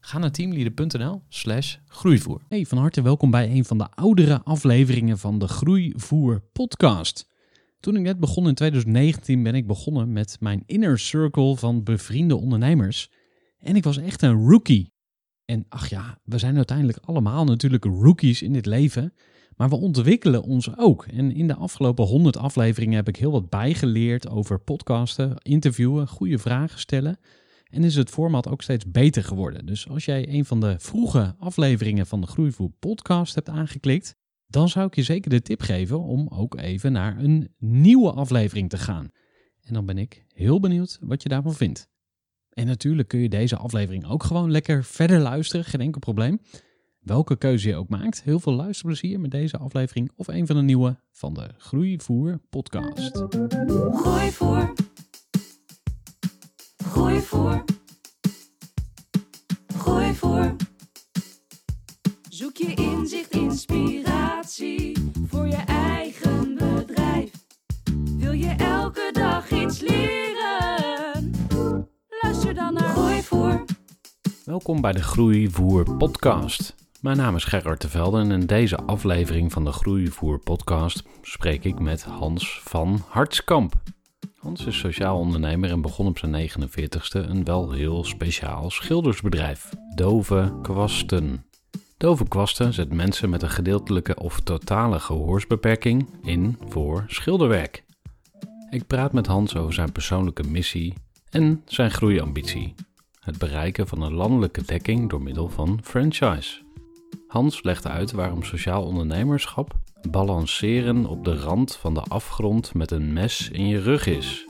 Ga naar teamleader.nl slash groeivoer. Hey, van harte welkom bij een van de oudere afleveringen van de Groeivoer podcast. Toen ik net begon in 2019 ben ik begonnen met mijn inner circle van bevriende ondernemers. En ik was echt een rookie. En ach ja, we zijn uiteindelijk allemaal natuurlijk rookies in dit leven. Maar we ontwikkelen ons ook. En in de afgelopen 100 afleveringen heb ik heel wat bijgeleerd over podcasten, interviewen, goede vragen stellen. En is het format ook steeds beter geworden. Dus als jij een van de vroege afleveringen van de Groeivoer podcast hebt aangeklikt, dan zou ik je zeker de tip geven om ook even naar een nieuwe aflevering te gaan. En dan ben ik heel benieuwd wat je daarvan vindt. En natuurlijk kun je deze aflevering ook gewoon lekker verder luisteren, geen enkel probleem. Welke keuze je ook maakt, heel veel luisterplezier met deze aflevering of een van de nieuwe van de Groeivoer podcast. Groeivoer. Groeivoer. Groeivoer. Zoek je inzicht, inspiratie voor je eigen bedrijf. Wil je elke dag iets leren? Luister dan naar Groeivoer. Welkom bij de Groeivoer podcast. Mijn naam is Gerard de Velde en in deze aflevering van de Groeivoer podcast spreek ik met Hans van Hartskamp. Hans is sociaal ondernemer en begon op zijn 49ste een wel heel speciaal schildersbedrijf, Dove Kwasten. Dove Kwasten zet mensen met een gedeeltelijke of totale gehoorsbeperking in voor schilderwerk. Ik praat met Hans over zijn persoonlijke missie en zijn groeiambitie. Het bereiken van een landelijke dekking door middel van franchise. Hans legt uit waarom sociaal ondernemerschap balanceren op de rand van de afgrond met een mes in je rug is.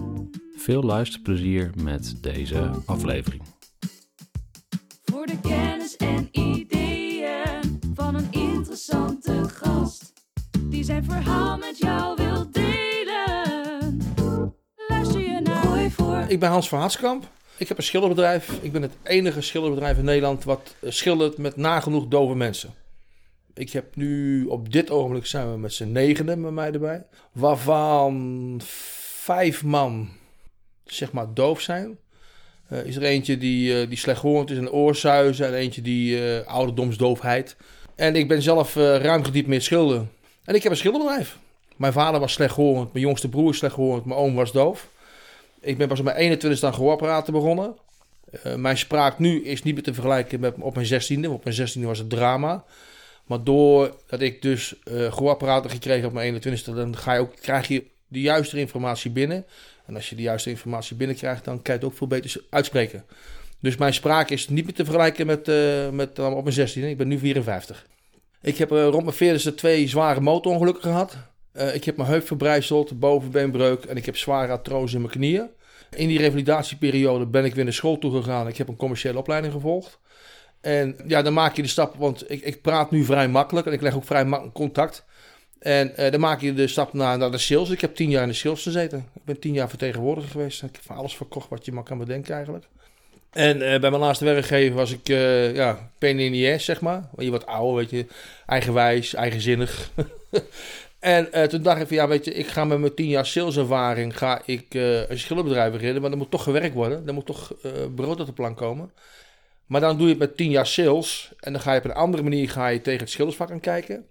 Veel luisterplezier met deze aflevering. Voor de kennis en ideeën van een interessante gast. Die zijn verhaal met jou wil delen. Luister je naar Groeivoer. Ik ben Hans van Hatskamp. Ik heb een schilderbedrijf. Ik ben het enige schilderbedrijf in Nederland wat schildert met nagenoeg dove mensen. Ik heb nu, op dit ogenblik zijn we met z'n negenen met mij erbij. Waarvan vijf man, zeg maar, doof zijn. Eh, is er eentje die, uh, die slechthorend is en oorzuizen. En eentje die uh, ouderdomsdoofheid. En ik ben zelf ruim gediept schilderen. En ik heb een schilderbedrijf. Mijn vader was slechthorend, mijn jongste broer is slechthorend, mijn oom was doof. Ik ben pas op mijn 21ste aan gehoorapparaten begonnen. Mijn spraak nu is niet meer te vergelijken met op mijn 16e. Op mijn 16e was het drama. Maar doordat ik dus uh, gehoorapparaten gekregen op mijn 21ste, dan ga je ook, krijg je de juiste informatie binnen. En als je de juiste informatie binnenkrijgt, dan kan je het ook veel beter uitspreken. Dus mijn spraak is niet meer te vergelijken met, uh, met op mijn 16e. Ik ben nu 54. Ik heb rond mijn 40ste twee zware motorongelukken gehad. Ik heb mijn heup verbrijzeld, bovenbeenbreuk en ik heb zware artrose in mijn knieën. In die revalidatieperiode ben ik weer naar school toe gegaan. Ik heb een commerciële opleiding gevolgd. En ja, dan maak je de stap, want ik, ik praat nu vrij makkelijk en ik leg ook vrij makkelijk contact. En uh, dan maak je de stap naar, naar de sales. Ik heb tien jaar in de sales gezeten. Ik ben tien jaar vertegenwoordiger geweest. Ik heb van alles verkocht wat je maar kan bedenken eigenlijk. En uh, bij mijn laatste werkgever was ik, uh, ja, zeg maar. Je wordt ouder, weet je, eigenwijs, eigenzinnig. En toen dacht ik van ja, weet je, ik ga met mijn tien jaar saleservaring ga ik een schilderbedrijf beginnen, maar er moet toch gewerkt worden. Er moet toch brood op de plank komen. Maar dan doe je het met tien jaar sales en dan ga je op een andere manier ga je tegen het schildersvak aan kijken.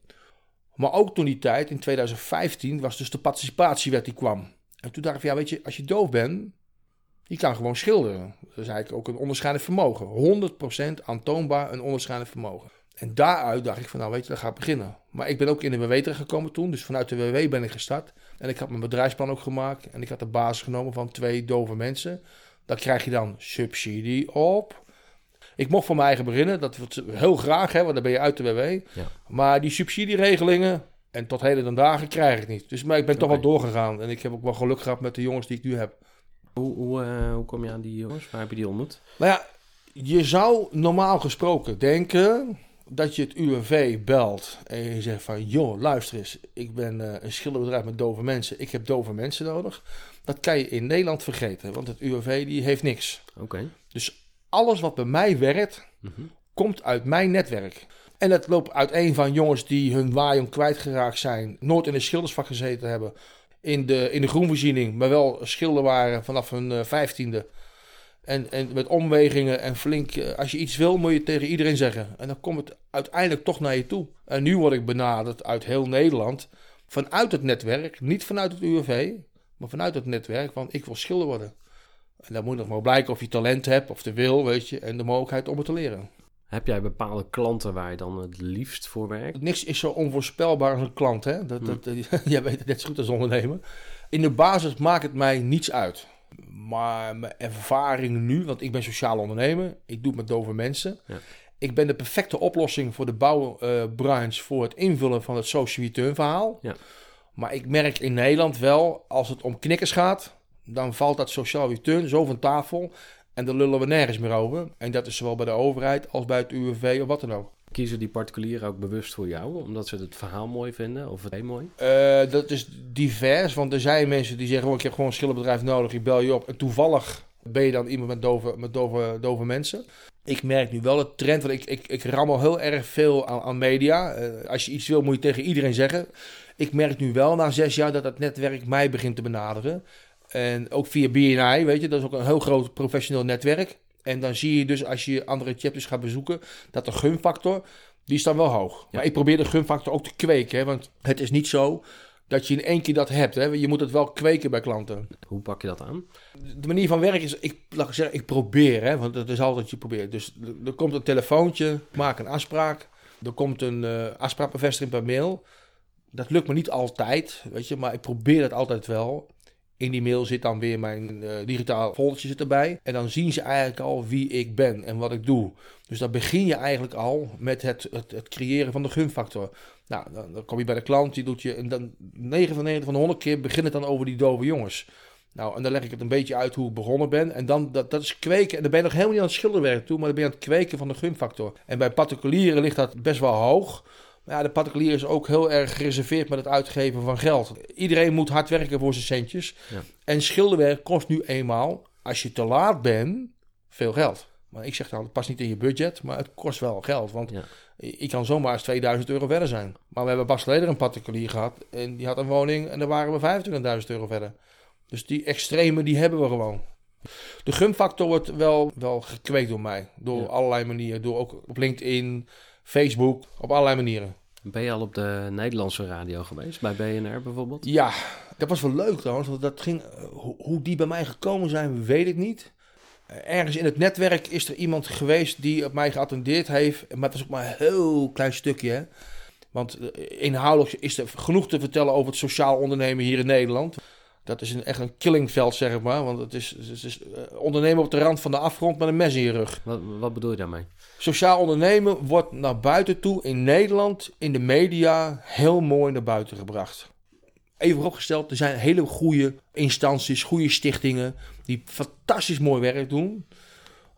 Maar ook toen die tijd, in 2015, was dus de participatiewet die kwam. En toen dacht ik ja, weet je, als je doof bent, je kan gewoon schilderen. Dat is eigenlijk ook een onderscheidend vermogen. 100% aantoonbaar een onderscheidend vermogen. En daaruit dacht ik van, nou weet je, dat gaat beginnen. Maar ik ben ook in de WW terechtgekomen toen. Dus vanuit de WW ben ik gestart. En ik had mijn bedrijfsplan ook gemaakt. En ik had de basis genomen van twee dove mensen. Daar krijg je dan subsidie op. Ik mocht voor mijn eigen beginnen. Dat wil heel graag, hè, want dan ben je uit de WW. Ja. Maar die subsidieregelingen, en tot heden dan dagen, krijg ik niet. Dus maar ik ben toch wel doorgegaan. En ik heb ook wel geluk gehad met de jongens die ik nu heb. Hoe, hoe, eh, hoe kom je aan die jongens? Waar heb je die ontmoet? Nou ja, je zou normaal gesproken denken dat je het UWV belt en je zegt van... joh, luister eens, ik ben eh, een schilderbedrijf met dove mensen. Ik heb dove mensen nodig. Dat kan je in Nederland vergeten, want het UWV die heeft niks. Oké. Dus alles wat bij mij werkt, Mhm. komt uit mijn netwerk. En dat loopt uiteen van jongens die hun waaijong kwijtgeraakt zijn, nooit in een schildersvak gezeten hebben, in de, in de groenvoorziening, maar wel schilder waren vanaf hun eh, vijftiende. En, en met omwegingen en flink, eh, als je iets wil, moet je het tegen iedereen zeggen. En dan komt het uiteindelijk toch naar je toe. En nu word ik benaderd uit heel Nederland, vanuit het netwerk, niet vanuit het UWV, maar vanuit het netwerk, van ik wil schilder worden. En dan moet nog maar blijken of je talent hebt, of de wil, weet je, en de mogelijkheid om het te leren. Heb jij bepaalde klanten waar je dan het liefst voor werkt? Niks is zo onvoorspelbaar als een klant. Hè? Dat, dat, jij weet het net zo goed als ondernemer. In de basis maakt het mij niets uit. Maar mijn ervaring nu, want ik ben sociaal ondernemer. Ik doe het met dove mensen. Ja. Ik ben de perfecte oplossing voor de bouwbranche voor het invullen van het social return verhaal. Ja. Maar ik merk in Nederland wel, als het om knikkers gaat, dan valt dat sociaal return zo van tafel. En daar lullen we nergens meer over. En dat is zowel bij de overheid als bij het UWV of wat dan ook. Kiezen die particulieren ook bewust voor jou, omdat ze het verhaal mooi vinden of het heel mooi? Eh, dat is divers, want er zijn mensen die zeggen: oh, Ik heb gewoon een schilderbedrijf nodig, ik bel je op. En toevallig ben je dan iemand met dove, met dove, dove mensen. Ik merk nu wel het trend, want ik, ik, ik rammel heel erg veel aan, aan media. Eh, als je iets wil, moet je tegen iedereen zeggen. Ik merk nu wel na zes jaar dat het netwerk mij begint te benaderen. En ook via BNI, weet je, dat is ook een heel groot professioneel netwerk. En dan zie je dus als je andere chapters gaat bezoeken, dat de gunfactor, die is dan wel hoog. Maar ik probeer de gunfactor ook te kweken, hè, want het is niet zo dat je in één keer dat hebt. Hè. Je moet het wel kweken bij klanten. Hoe pak je dat aan? De manier van werken is, ik, laat ik zeggen, ik probeer, hè, want het is altijd je probeert. Dus er- komt een telefoontje, maak een afspraak. Er komt een eh afspraakbevestiging per mail. Dat lukt me niet altijd, weet je, maar ik probeer het altijd wel. In die mail zit dan weer mijn eh, digitaal foldertje zit erbij. En dan zien ze eigenlijk al wie ik ben en wat ik doe. Dus dan begin je eigenlijk al met het, het, het creëren van de gunfactor. Nou, dan, dan kom je bij de klant, die doet je... En dan 9 van 9 van de 100 keer begint het dan over die dove jongens. Nou, en dan leg ik het een beetje uit hoe ik begonnen ben. En dan, dat, dat is kweken. En dan ben je nog helemaal niet aan het schilderwerk toe, maar dan ben je aan het kweken van de gunfactor. En bij particulieren ligt dat best wel hoog. Ja, de particulier is ook heel erg gereserveerd met het uitgeven van geld. Iedereen moet hard werken voor zijn centjes. Ja. En schilderwerk kost nu eenmaal, als je te laat bent, veel geld. Maar ik zeg dan, het past niet in je budget, maar het kost wel geld. Want Ja. ik kan zomaar eens 2000 euro verder zijn. Maar we hebben pas geleden een particulier gehad. En die had een woning en daar waren we 25.000 euro verder. Dus die extreme, die hebben we gewoon. De gunfactor wordt wel, wel gekweekt door mij. Door Ja. allerlei manieren. Door ook op LinkedIn, Facebook, op allerlei manieren. Ben je al op de Nederlandse radio geweest, bij BNR bijvoorbeeld? Ja, dat was wel leuk trouwens. Want dat ging, eh, hoe, die bij mij gekomen zijn, weet ik niet. Eh, Ergens in het netwerk is er iemand geweest die op mij geattendeerd heeft. Maar het is ook maar een heel klein stukje. Hè? Want eh, inhoudelijk is er genoeg te vertellen over het sociaal ondernemen hier in Nederland. Dat is een, echt een killingveld, zeg maar. Want het is, het is eh, ondernemen op de rand van de afgrond met een mes in je rug. Wat, wat bedoel je daarmee? Sociaal ondernemen wordt naar buiten toe in Nederland, in de media, heel mooi naar buiten gebracht. Even opgesteld, er zijn hele goede instanties, goede stichtingen die fantastisch mooi werk doen.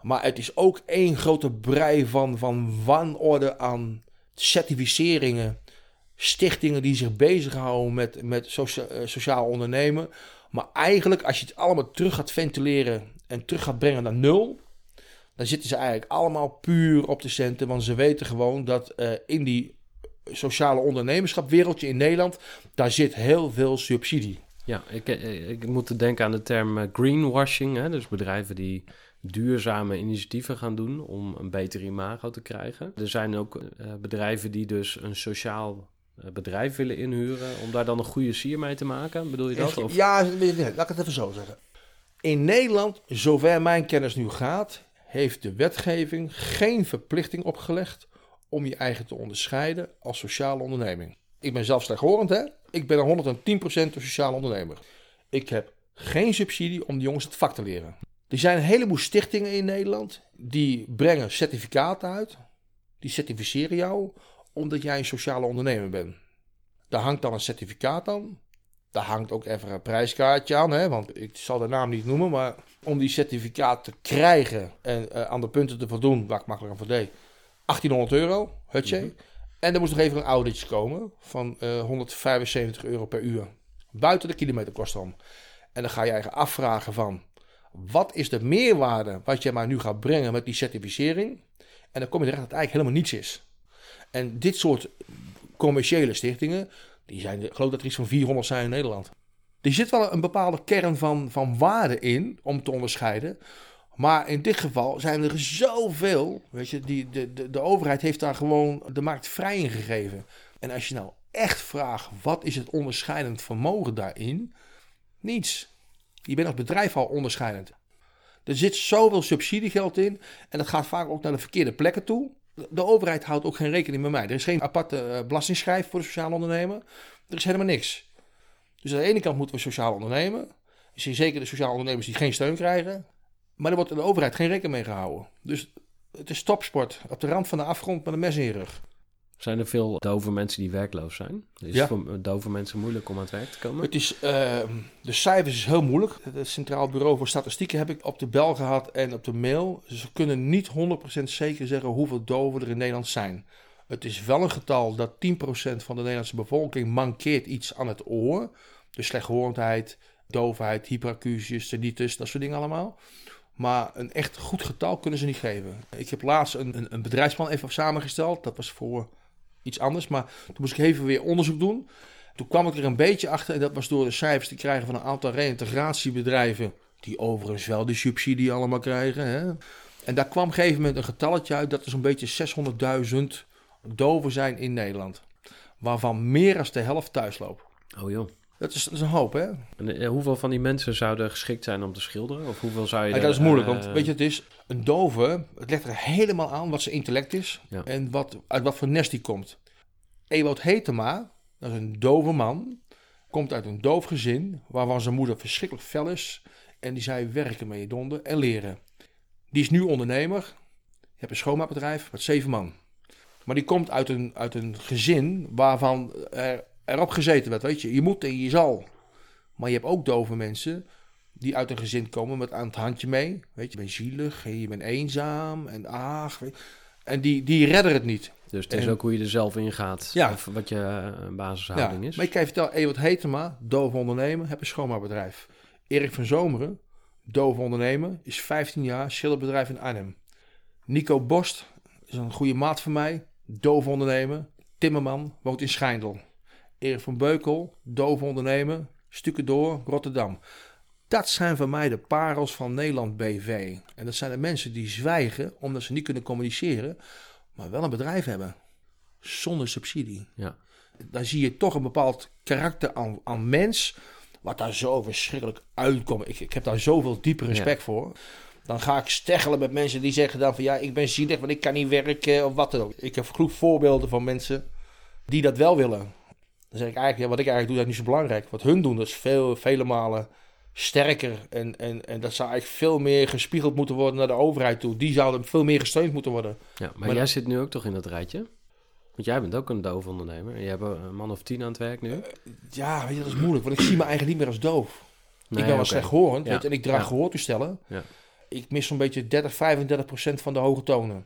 Maar het is ook één grote brei van, van wanorde aan certificeringen, stichtingen die zich bezighouden met, met eh, sociaal ondernemen. Maar eigenlijk, als je het allemaal terug gaat ventileren en terug gaat brengen naar nul, dan zitten ze eigenlijk allemaal puur op de centen. Want ze weten gewoon dat eh, in die sociale ondernemerschap wereldje in Nederland, daar zit heel veel subsidie. Ja, ik, eh, ik moet denken aan de term greenwashing. Hè? Dus bedrijven die duurzame initiatieven gaan doen om een beter imago te krijgen. Er zijn ook bedrijven die dus een sociaal bedrijf willen inhuren om daar dan een goede sier mee te maken. Bedoel je dat? Of? Ja, laat ik het even zo zeggen. In Nederland, zover mijn kennis nu gaat, heeft de wetgeving geen verplichting opgelegd om je eigen te onderscheiden als sociale onderneming. Ik ben zelf slechthorend, hè? Ik ben een 110% een sociale ondernemer. Ik heb geen subsidie om de jongens het vak te leren. Er zijn een heleboel stichtingen in Nederland die brengen certificaten uit. Die certificeren jou omdat jij een sociale ondernemer bent. Daar hangt dan een certificaat aan. Daar hangt ook even een prijskaartje aan, hè? want ik zal de naam niet noemen, maar om die certificaat te krijgen en eh, aan de punten te voldoen, waar ik makkelijk aan voldeed, 1800 euro, hutje. En er moest nog even een auditje komen van eh, 175 euro per uur. Buiten de kilometerkosten om. En dan ga je eigen afvragen van, wat is de meerwaarde wat je maar nu gaat brengen met die certificering? En dan kom je terecht dat het eigenlijk helemaal niets is. En dit soort commerciële stichtingen, die zijn, ik geloof dat er iets van 400 zijn in Nederland. Er zit wel een bepaalde kern van, van waarde in om te onderscheiden. Maar in dit geval zijn er zoveel. Weet je, die, de, de, de overheid heeft daar gewoon de markt vrij in gegeven. En als je nou echt vraagt, wat is het onderscheidend vermogen daarin? Niets. Je bent als bedrijf al onderscheidend. Er zit zoveel subsidiegeld in. En dat gaat vaak ook naar de verkeerde plekken toe. De- overheid houdt ook geen rekening met mij. Er is geen aparte eh, belastingschijf voor de sociale ondernemer. Er is helemaal niks. Dus aan de ene kant moeten we sociaal ondernemen. Je ziet zeker de sociale ondernemers die geen steun krijgen. Maar er wordt de overheid geen rekening mee gehouden. Dus het is topsport. Op de rand van de afgrond met een mes in je rug. Zijn er veel dove mensen die werkloos zijn? Is Ja. het voor dove mensen moeilijk om aan het werk te komen? Het is, eh, de cijfers is heel moeilijk. Het Centraal Bureau voor Statistieken heb ik op de bel gehad en op de mail. Ze kunnen niet 100% zeker zeggen hoeveel doven er in Nederland zijn. Het is wel een getal dat 10% van de Nederlandse bevolking mankeert iets aan het oor. Dus slechthorendheid, doofheid, hyperacusius, tinnitus, dat soort dingen allemaal. Maar een echt goed getal kunnen ze niet geven. Ik heb laatst een, een, een bedrijfsplan even samengesteld. Dat was voor iets anders. Maar toen moest ik even weer onderzoek doen. Toen kwam ik er een beetje achter. En dat was door de cijfers te krijgen van een aantal reïntegratiebedrijven. Die overigens wel die subsidie allemaal krijgen. Hè? En daar kwam op een gegeven moment een getalletje uit. Dat er zo'n beetje 600.000 doven zijn in Nederland. Waarvan meer dan de helft thuis loopt. Oh joh. Dat is, dat is een hoop, hè? En eh, hoeveel van die mensen zouden geschikt zijn om te schilderen? Of hoeveel zou je Ja, er, dat is moeilijk, eh, want weet je, het is een dove. Het legt er helemaal aan wat zijn intellect is Ja. en wat, uit wat voor nest die komt. Ewout Hetema, dat is een dove man, komt uit een doof gezin waarvan zijn moeder verschrikkelijk fel is. En die zei werken met je donder en leren. Die is nu ondernemer. Je hebt een schoonmaakbedrijf met zeven man. Maar die komt uit een, uit een gezin waarvan er, erop gezeten werd. Weet je, je moet en je zal. Maar je hebt ook dove mensen die uit een gezin komen met aan het handje mee. Weet je, je bent zielig, en je bent eenzaam en ach. weet- En die, die redden het niet. Dus het is en- ook hoe je er zelf in gaat. Ja. Of wat je eh, Ja, basishouding is. maar ik kan je vertellen, Ewart Hetema, dove ondernemer, heb een schoonmaakbedrijf. Erik van Zomeren, dove ondernemer, is 15 jaar, schilderbedrijf in Arnhem. Nico Borst is een goede maat van mij, dove ondernemer, timmerman, woont in Schijndel. Erik van Beukel, dove ondernemer, stukken door, Rotterdam. Dat zijn voor mij de parels van Nederland BV. En dat zijn de mensen die zwijgen omdat ze niet kunnen communiceren, maar wel een bedrijf hebben. Zonder subsidie Ja. dan zie je toch een bepaald karakter aan, aan mens. Wat daar zo verschrikkelijk uitkomt. Ik, ik heb daar zoveel diepe respect voor. Dan ga ik steggelen met mensen die zeggen dan van ja, ik ben zielig, want ik kan niet werken of wat dan ook. Ik heb genoeg voorbeelden van mensen die dat wel willen. Dan zeg ik eigenlijk, ja, wat ik eigenlijk doe, dat is niet zo belangrijk. Wat hun doen, dat is veel, vele malen sterker. En, en, en dat zou eigenlijk veel meer gespiegeld moeten worden naar de overheid toe. Die zouden veel meer gesteund moeten worden. ja. Maar, Maar jij zit nu ook toch in dat rijtje? Want jij bent ook een doof ondernemer. Je hebt een man of tien aan het werk nu. Ja, weet je, dat is moeilijk, want ik zie me eigenlijk niet meer als doof. Nee, ik ben wel oké. slechthorend Ja. en ik draag Ja. gehoortoestellen. Ja. Ik mis zo'n beetje 30, 35 procent van de hoge tonen.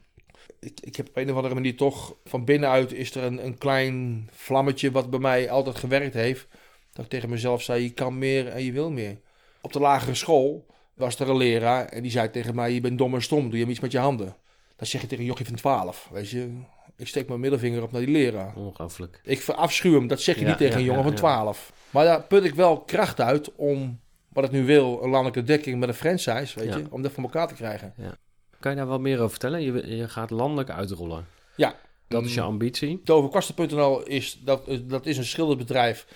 Ik, ik heb op een of andere manier toch van binnenuit is er een, een klein vlammetje wat bij mij altijd gewerkt heeft. Dat ik tegen mezelf zei, je kan meer en je wil meer. Op de lagere school was er een leraar en die zei tegen mij, je bent dom en stom, doe je iets met je handen. Dat zeg je tegen een jochie van 12, weet je. Ik steek mijn middelvinger op naar die leraar. Ongelooflijk. Ik verafschuw hem, dat zeg je Ja, niet tegen ja, een jongen ja, van ja. 12. Maar daar put ik wel kracht uit om, wat ik nu wil, een landelijke dekking met een franchise, weet je, om dat voor elkaar te krijgen. Kan je daar wat meer over vertellen? Je, je gaat landelijk uitrollen. Ja. Dat is je Mm. ambitie. Toverkasten.nl is, dat, dat is een schilderbedrijf,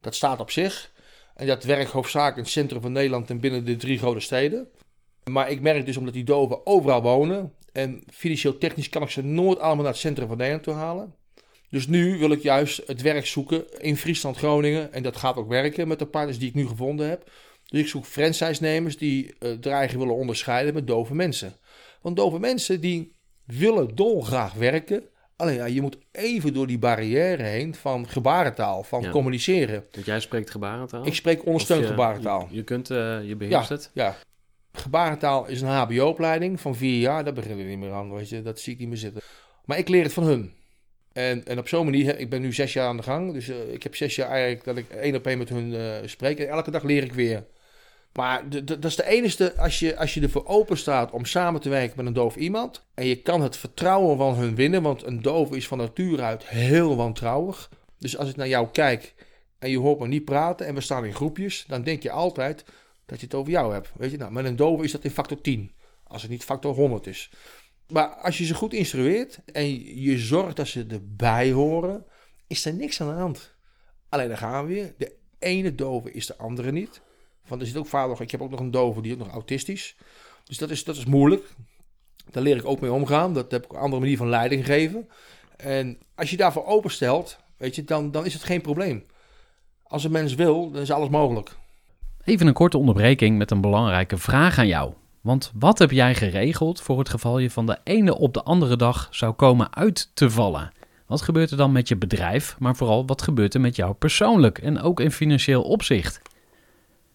dat staat op zich. En dat werkt hoofdzakelijk in het centrum van Nederland en binnen de drie grote steden. Maar ik merk dus, omdat die doven overal wonen En financieel technisch kan ik ze nooit allemaal naar het centrum van Nederland toe halen. Dus nu wil ik juist het werk zoeken in Friesland, Groningen. En dat gaat ook werken met de partners die ik nu gevonden heb. Dus ik zoek franchise-nemers die uh, willen onderscheiden met dove mensen. Want dove mensen die willen dolgraag werken. Alleen ja, je moet even door die barrière heen van gebarentaal, van Ja. communiceren. Want jij spreekt gebarentaal? Ik spreek ondersteund je- gebarentaal. Je, je kunt, eh, je beheerst Ja, het. ja. Gebarentaal is een HBO-opleiding van vier jaar. Daar beginnen we niet meer aan, weet je. Dat zie ik niet meer zitten. Maar ik leer het van hun. En, en op zo'n manier, ik ben nu zes jaar aan de gang. Dus eh, ik heb zes jaar eigenlijk dat ik één op één met hun eh, spreek. En elke dag leer ik weer. Maar dat is de enige, als je, als je ervoor open staat om samen te werken met een doof iemand. En je kan het vertrouwen van hun winnen. Want een doof is van nature uit heel wantrouwig. Dus als ik naar jou kijk en je hoort me niet praten en we staan in groepjes. Dan denk je altijd dat je het over jou hebt. Weet je, nou, met een dove is dat in factor 10. Als het niet factor 100 is. Maar als je ze goed instrueert en je zorgt dat ze erbij horen, is er niks aan de hand. Alleen dan gaan we weer. De ene dove is de andere niet. Want er zit ook nog, ik heb ook nog een dove die ook nog autistisch. Dus dat is, dat is moeilijk. Daar leer ik ook mee omgaan. Dat heb ik een andere manier van leiding geven. En als je daarvoor openstelt, weet je, dan, dan is het geen probleem. Als een mens wil, dan is alles mogelijk. Even een korte onderbreking met een belangrijke vraag aan jou. Want wat heb jij geregeld voor het geval je van de ene op de andere dag zou komen uit te vallen? Wat gebeurt er dan met je bedrijf, maar vooral wat gebeurt er met jou persoonlijk en ook in financieel opzicht?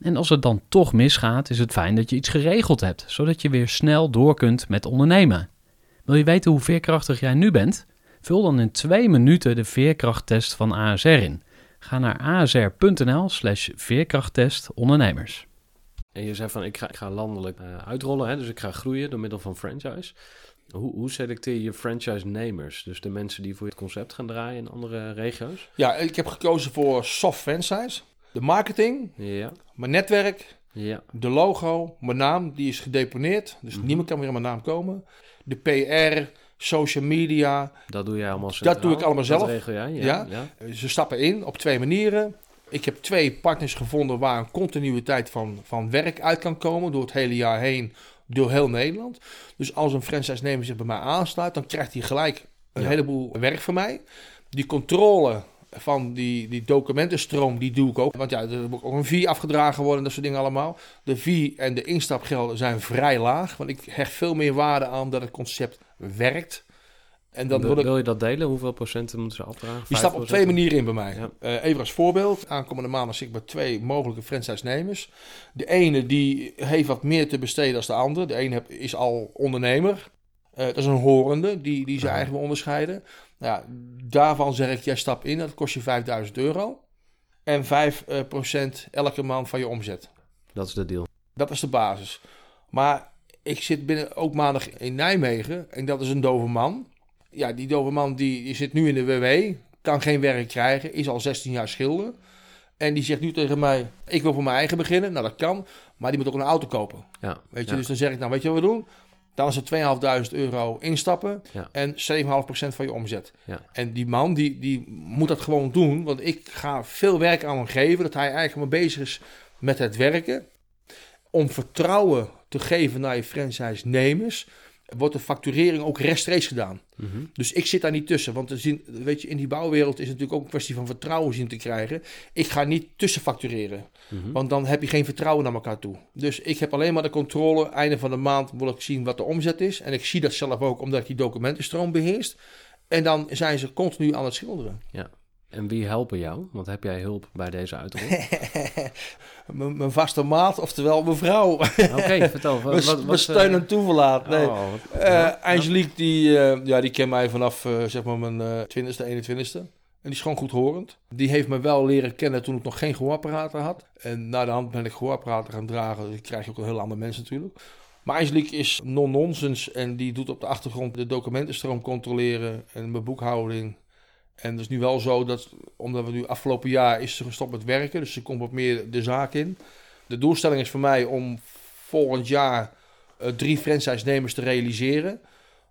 En als het dan toch misgaat, is het fijn dat je iets geregeld hebt, zodat je weer snel door kunt met ondernemen. Wil je weten hoe veerkrachtig jij nu bent? Vul dan in twee minuten de veerkrachttest van ASR in. Ga naar asr.nl slash veerkrachttest ondernemers. En je zegt van, ik ga, ik ga landelijk eh, uitrollen, hè, dus ik ga groeien door middel van franchise. Hoe, hoe selecteer je franchise-nemers? Dus de mensen die voor je concept gaan draaien in andere regio's? Ja, ik heb gekozen voor soft franchise. De marketing, Ja, mijn netwerk, ja, de logo, mijn naam, die is gedeponeerd. Dus Mhm. niemand kan meer aan mijn naam komen. De PR, social media. dat doe jij allemaal Dat centraal? doe ik allemaal zelf. Dat regel jij? Ja. Ja. ja. Ze stappen in op twee manieren. Ik heb twee partners gevonden waar een continuïteit van, van werk uit kan komen. Door het hele jaar heen, door heel Nederland. Dus als een franchise-nemer zich bij mij aansluit, dan krijgt hij gelijk een Ja. heleboel werk van mij. Die controle van die, die documentenstroom, die doe ik ook. Want ja, er moet ook een fee afgedragen worden en dat soort dingen allemaal. De fee en de instapgelden zijn vrij laag. Want ik hecht veel meer waarde aan dat het concept werkt. En dan wil, wil ik wil je dat delen? Hoeveel procenten moeten ze afdragen? die stapt op 5%? twee manieren in bij mij. Ja. Eh, even als voorbeeld. Aankomende maandag zit ik bij twee mogelijke franchise-nemers. De ene die heeft wat meer te besteden dan de andere. De ene is al ondernemer. Eh, dat is een horende, die, die ze Ja. eigenlijk onderscheiden. Nou, ja, daarvan zeg ik, jij stap in, dat kost je 5000 euro. En 5% elke maand van je omzet. Dat is de deal. Dat is de basis. Maar ik zit binnen ook maandag in Nijmegen en dat is een dove man. Ja, die dove man die, die zit nu in de WW, kan geen werk krijgen, is al 16 jaar schilder. En die zegt nu tegen mij, ik wil voor mijn eigen beginnen. Nou, dat kan, maar die moet ook een auto kopen. Ja. Weet je, ja. dus dan zeg ik, nou weet je wat we doen? Dan is het 2.500 euro instappen Ja. en 7,5% van je omzet. Ja. En die man, die, die moet dat gewoon doen, want ik ga veel werk aan hem geven, dat hij eigenlijk maar bezig is met het werken. Om vertrouwen te geven naar je franchise-nemers, wordt de facturering ook rechtstreeks gedaan. Mhm. Dus ik zit daar niet tussen. Want zien, weet je, in die bouwwereld is het natuurlijk ook een kwestie van vertrouwen zien te krijgen. Ik ga niet tussenfactureren. Mhm. Want dan heb je geen vertrouwen naar elkaar toe. Dus ik heb alleen maar de controle. Einde van de maand wil ik zien wat de omzet is. En ik zie dat zelf ook omdat ik die documentenstroom beheerst. En dan zijn ze continu aan het schilderen. En wie helpen jou? Want heb jij hulp bij deze uitrol? mijn, mijn vaste maat, oftewel mevrouw. Oké, vertel. Wat, Mijn wat, mijn wat, steun eh, en toeverlaat. Nee. oh, wat- Eh, Angelique, die, eh, ja, die kent mij vanaf zeg maar mijn eh 20ste, 21ste. En die is gewoon goedhorend. Die heeft me wel leren kennen toen ik nog geen gehoorapparaten had. En na de hand ben ik gehoorapparaten gaan dragen. Dus dan krijg je ook een heel ander mens natuurlijk. Maar Angelique is non-nonsens en die doet op de achtergrond de documentenstroom controleren en mijn boekhouding. En het is nu wel zo dat, omdat we nu afgelopen jaar is ze gestopt met werken, dus ze komt wat meer de zaak in. De doelstelling is voor mij om volgend jaar eh, drie franchise-nemers te realiseren.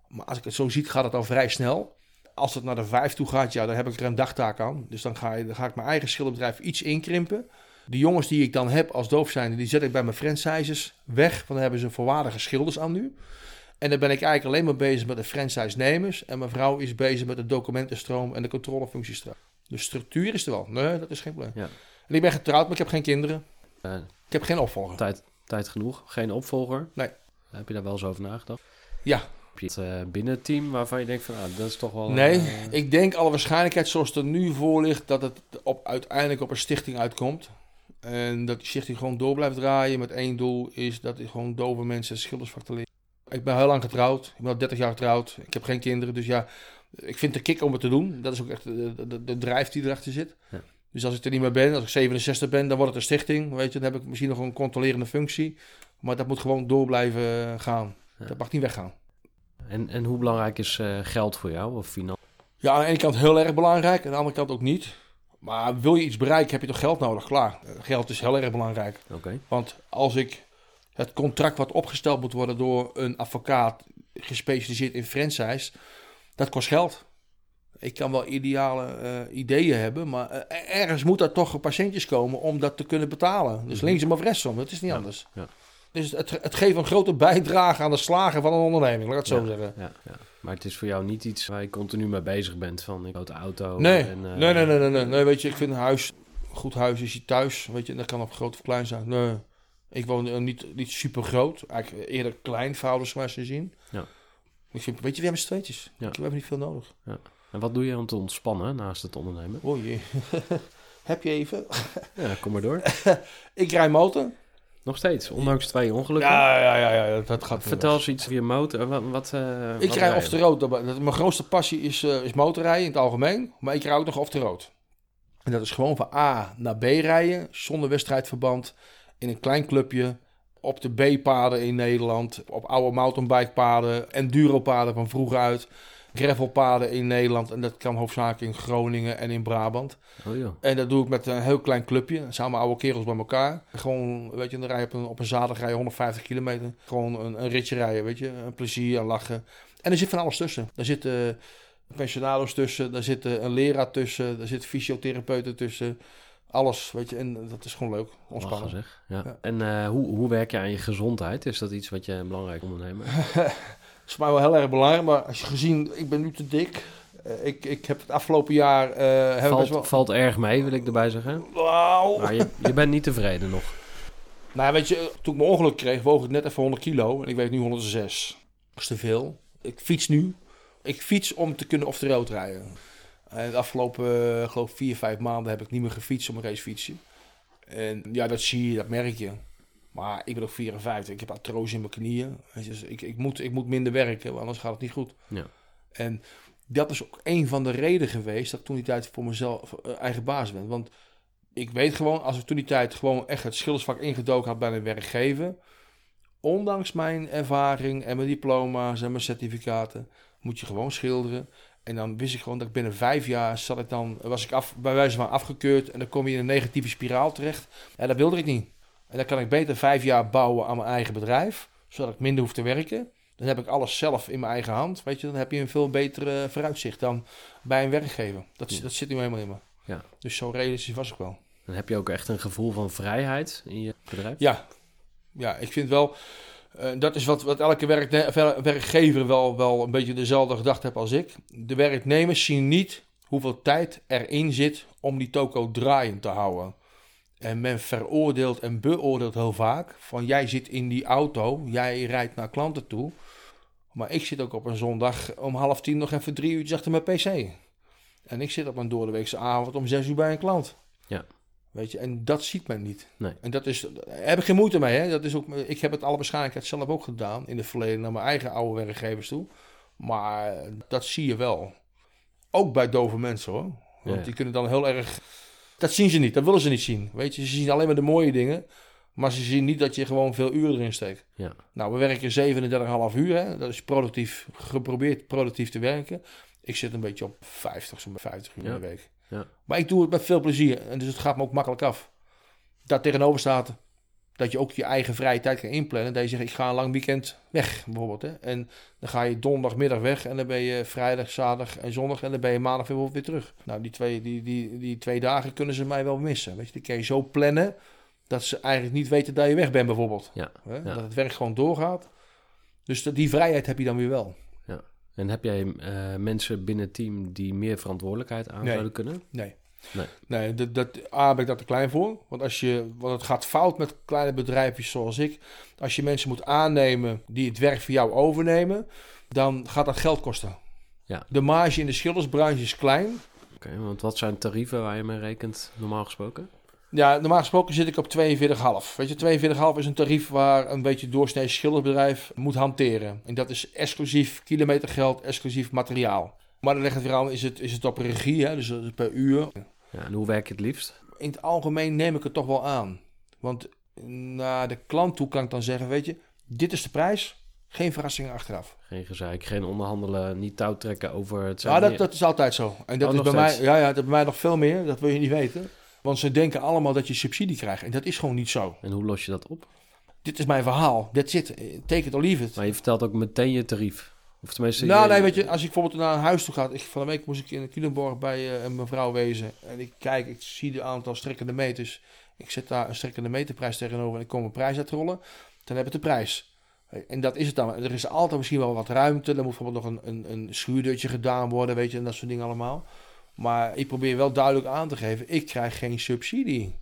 Maar als ik het zo zie, gaat het al vrij snel. Als het naar de vijf toe gaat, ja, dan heb ik er een dagtaak aan. Dus dan ga, dan ga ik mijn eigen schilderbedrijf iets inkrimpen. De jongens die ik dan heb als doofzijnde, die zet ik bij mijn franchises weg. Want dan hebben ze volwaardige schilders aan nu. En dan ben ik eigenlijk alleen maar bezig met de franchise-nemers. En mijn vrouw is bezig met de documentenstroom en de controlefuncties. De structuur is er wel. Nee, dat is geen probleem. Ja. En ik ben getrouwd, maar ik heb geen kinderen. Ik heb geen opvolger. tijd, tijd genoeg, geen opvolger. Nee. Heb je daar wel eens over nagedacht? Ja, Heb je het eh, binnen het team waarvan je denkt van, ah, dat is toch wel... Nee, eh, ik denk alle waarschijnlijkheid zoals het er nu voor ligt, dat het op, uiteindelijk op een stichting uitkomt. En dat die stichting gewoon door blijft draaien met één doel, is dat is gewoon dove mensen schildersvak te leren. Ik ben heel lang getrouwd, ik ben al 30 jaar getrouwd, ik heb geen kinderen, dus ja, ik vind het kick om het te doen. Dat is ook echt de, de, de, de drijf die erachter zit. Ja. Dus als ik er niet meer ben, als ik 67 ben, dan wordt het een stichting, weet je. Dan heb ik misschien nog een controlerende functie, maar dat moet gewoon door blijven gaan. Ja. Dat mag niet weggaan. En, en hoe belangrijk is eh, geld voor jou of financiën? Ja, aan de ene kant heel erg belangrijk, aan de andere kant ook niet. Maar wil je iets bereiken, heb je toch geld nodig? Klaar. Eh, Geld is heel erg belangrijk. Oké. Want als ik het contract wat opgesteld moet worden door een advocaat gespecialiseerd in franchise, dat kost geld. Ik kan wel ideale eh, ideeën hebben, maar eh, ergens moet er toch patiëntjes komen om dat te kunnen betalen. Dus Mhm. linksom of rechtsom, dat is niet Ja, anders. ja. Dus het, het geeft een grote bijdrage aan de slagen van een onderneming, laat ik het zo Ja. zeggen. Ja, ja. Maar het is voor jou niet iets waar je continu mee bezig bent van ik houd de auto. Nee, en, eh, nee, nee, nee, nee, nee, nee. Weet je, ik vind een huis, een goed huis is je thuis. Weet je, en dat kan op groot of klein zijn. Nee, ik woon eh, niet, niet super groot. Eigenlijk eerder klein, verhoudersgewijs gezien. Ja. Ik vind, weet je, we hebben z'n tweetjes. Ja. We hebben niet veel nodig. En wat doe je om te ontspannen naast het ondernemen? Oh jee. Heb je even? Ja, kom maar door. Ik rij motor. Nog steeds, ondanks twee ongelukken. Ja, ja, ja, ja, dat gaat Vertel eens iets over je motor. Wat, wat, eh, Ik wat rij off je? the road. Dat- dat- Mijn grootste passie is, eh, is motorrijden in het algemeen. Maar ik rij ook nog off the road. En dat is gewoon van A naar B rijden. Zonder wedstrijdverband. In een klein clubje. Op de B-paden in Nederland. Op oude mountainbikepaden. Enduropaden van vroeger uit. Gravelpaden in Nederland. En dat kan hoofdzakelijk in Groningen en in Brabant. Oh joh. En dat doe ik met een heel klein clubje. Samen oude kerels bij elkaar. Gewoon, weet je, dan rij je op een, op een zaterdag rij je 150 kilometer. Gewoon een, een ritje rijden, weet je. Een plezier, een lachen. En er zit van alles tussen. Daar zitten pensionados tussen. Daar zit een leraar tussen. Daar zitten fysiotherapeuten tussen. Alles, weet je. En dat is gewoon leuk. Lachen Ontspannen. zeg. Ja. Ja. En eh, hoe, hoe werk je aan je gezondheid? Is dat iets wat je belangrijk ondernemer? is voor mij wel heel erg belangrijk. Maar als je gezien, ik ben nu te dik. Eh, ik, ik heb het afgelopen jaar... we valt, best wel... valt erg mee, wil ik erbij zeggen. Wauw. Maar je, je bent niet tevreden nog. Nou, weet je, toen ik mijn ongeluk kreeg, woog ik net even 100 kilo. En ik weeg nu 106. Dat is te veel. Ik fiets nu. Ik fiets om te kunnen off the road rijden. En de afgelopen, eh, geloof vier, vijf maanden heb ik niet meer gefietst op een racefietsje. En ja, dat zie je, dat merk je. Maar ik ben ook 54. Ik heb artrose in mijn knieën. Dus ik, ik, moet, ik moet minder werken, want anders gaat het niet goed. Ja. En dat is ook een van de redenen geweest dat ik toen die tijd voor mezelf eh, eigen baas ben. Want ik weet gewoon, als ik toen die tijd gewoon echt het schildersvak ingedoken had bij een werkgever, ondanks mijn ervaring en mijn diploma's en mijn certificaten, moet je gewoon schilderen. En dan wist ik gewoon dat ik binnen vijf jaar zat ik dan, was ik af, bij wijze van afgekeurd en dan kom je in een negatieve spiraal terecht. En dat wilde ik niet. En dan kan ik beter vijf jaar bouwen aan mijn eigen bedrijf, zodat ik minder hoef te werken. Dan heb ik alles zelf in mijn eigen hand. Weet je, dan heb je een veel betere vooruitzicht dan bij een werkgever. Dat, Ja. dat zit nu helemaal in me. Ja. Dus zo realistisch was ik wel. Dan heb je ook echt een gevoel van vrijheid in je bedrijf? Ja, ja ik vind wel. Eh, dat is wat, wat elke werkgever wel, wel een beetje dezelfde gedachte heeft als ik. De werknemers zien niet hoeveel tijd erin zit om die toko draaiend te houden. En men veroordeelt en beoordeelt heel vaak van jij zit in die auto, jij rijdt naar klanten toe. Maar ik zit ook op een zondag om half tien nog even drie uurtjes achter mijn pc. En ik zit op een doordeweekse avond om zes uur bij een klant. Ja. Weet je, en dat ziet men niet. Nee. En dat is, daar heb ik geen moeite mee. Hè? Dat is ook, ik heb het alle waarschijnlijkheid zelf ook gedaan in het verleden naar mijn eigen oude werkgevers toe. Maar dat zie je wel. Ook bij dove mensen hoor. Want Ja. die kunnen dan heel erg. Dat zien ze niet, dat willen ze niet zien. Weet je, ze zien alleen maar de mooie dingen. Maar ze zien niet dat je gewoon veel uren erin steekt. Ja. Nou, we werken 37,5 uur. Hè? Dat is productief, geprobeerd productief te werken. Ik zit een beetje op 50, zo'n 50 uur Ja. in de week. Ja. Maar ik doe het met veel plezier. En dus het gaat me ook makkelijk af. Daar tegenover staat dat je ook je eigen vrije tijd kan inplannen. Dat je zegt, ik ga een lang weekend weg, bijvoorbeeld. Hè? En dan ga je donderdagmiddag weg. En dan ben je vrijdag, zaterdag en zondag. En dan ben je maandag weer, weer terug. Nou, die twee, die, die, die twee dagen kunnen ze mij wel missen. Weet je, die kan je zo plannen dat ze eigenlijk niet weten dat je weg bent, bijvoorbeeld. Ja, Hè? ja. Dat het werk gewoon doorgaat. Dus dat- die vrijheid heb je dan weer wel. En heb jij eh, mensen binnen het team die meer verantwoordelijkheid aan Nee. zouden kunnen? Nee. Nee. Nee, dat, dat, A, ben ik daar te klein voor. Want, als je, want het gaat fout met kleine bedrijfjes zoals ik. Als je mensen moet aannemen die het werk voor jou overnemen, dan gaat dat geld kosten. Ja. De marge in de schildersbranche is klein. Oké, want wat zijn tarieven waar je mee rekent, normaal gesproken? Ja, normaal gesproken zit ik op 42,5. Weet je, 42,5 is een tarief waar een beetje doorsnee schildersbedrijf moet hanteren. En dat is exclusief kilometergeld, exclusief materiaal. Maar dan ligt het weer aan, is het, is het op regie, hè? dus is per uur. Ja, en hoe werk je het liefst? in het algemeen neem ik het toch wel aan. Want naar de klant toe kan ik dan zeggen, weet je, dit is de prijs. Geen verrassingen achteraf. Geen gezeik, geen onderhandelen, niet touwtrekken over het Ja, dat, dat is altijd zo. En dat Oh, is bij mij, ja, ja, dat is bij mij nog veel meer. Dat wil je niet weten. Want ze denken allemaal dat je subsidie krijgt. En dat is gewoon niet zo. En hoe los je dat op? Dit is mijn verhaal. That's it. Take it or leave it. Maar je vertelt ook meteen je tarief. Of tenminste... Nou, je- nee, weet je, als ik bijvoorbeeld naar een huis toe ga. Ik, van de week moest ik in Culemborg bij eh, een mevrouw wezen. En ik kijk, ik zie de aantal strekkende meters. Ik zet daar een strekkende meterprijs tegenover en ik kom een prijs uitrollen. Dan heb ik de prijs. En dat is het dan. Er is altijd misschien wel wat ruimte. Er moet bijvoorbeeld nog een, een, een schuurdeurtje gedaan worden, weet je, en dat soort dingen allemaal. Maar ik probeer wel duidelijk aan te geven, ik krijg geen subsidie.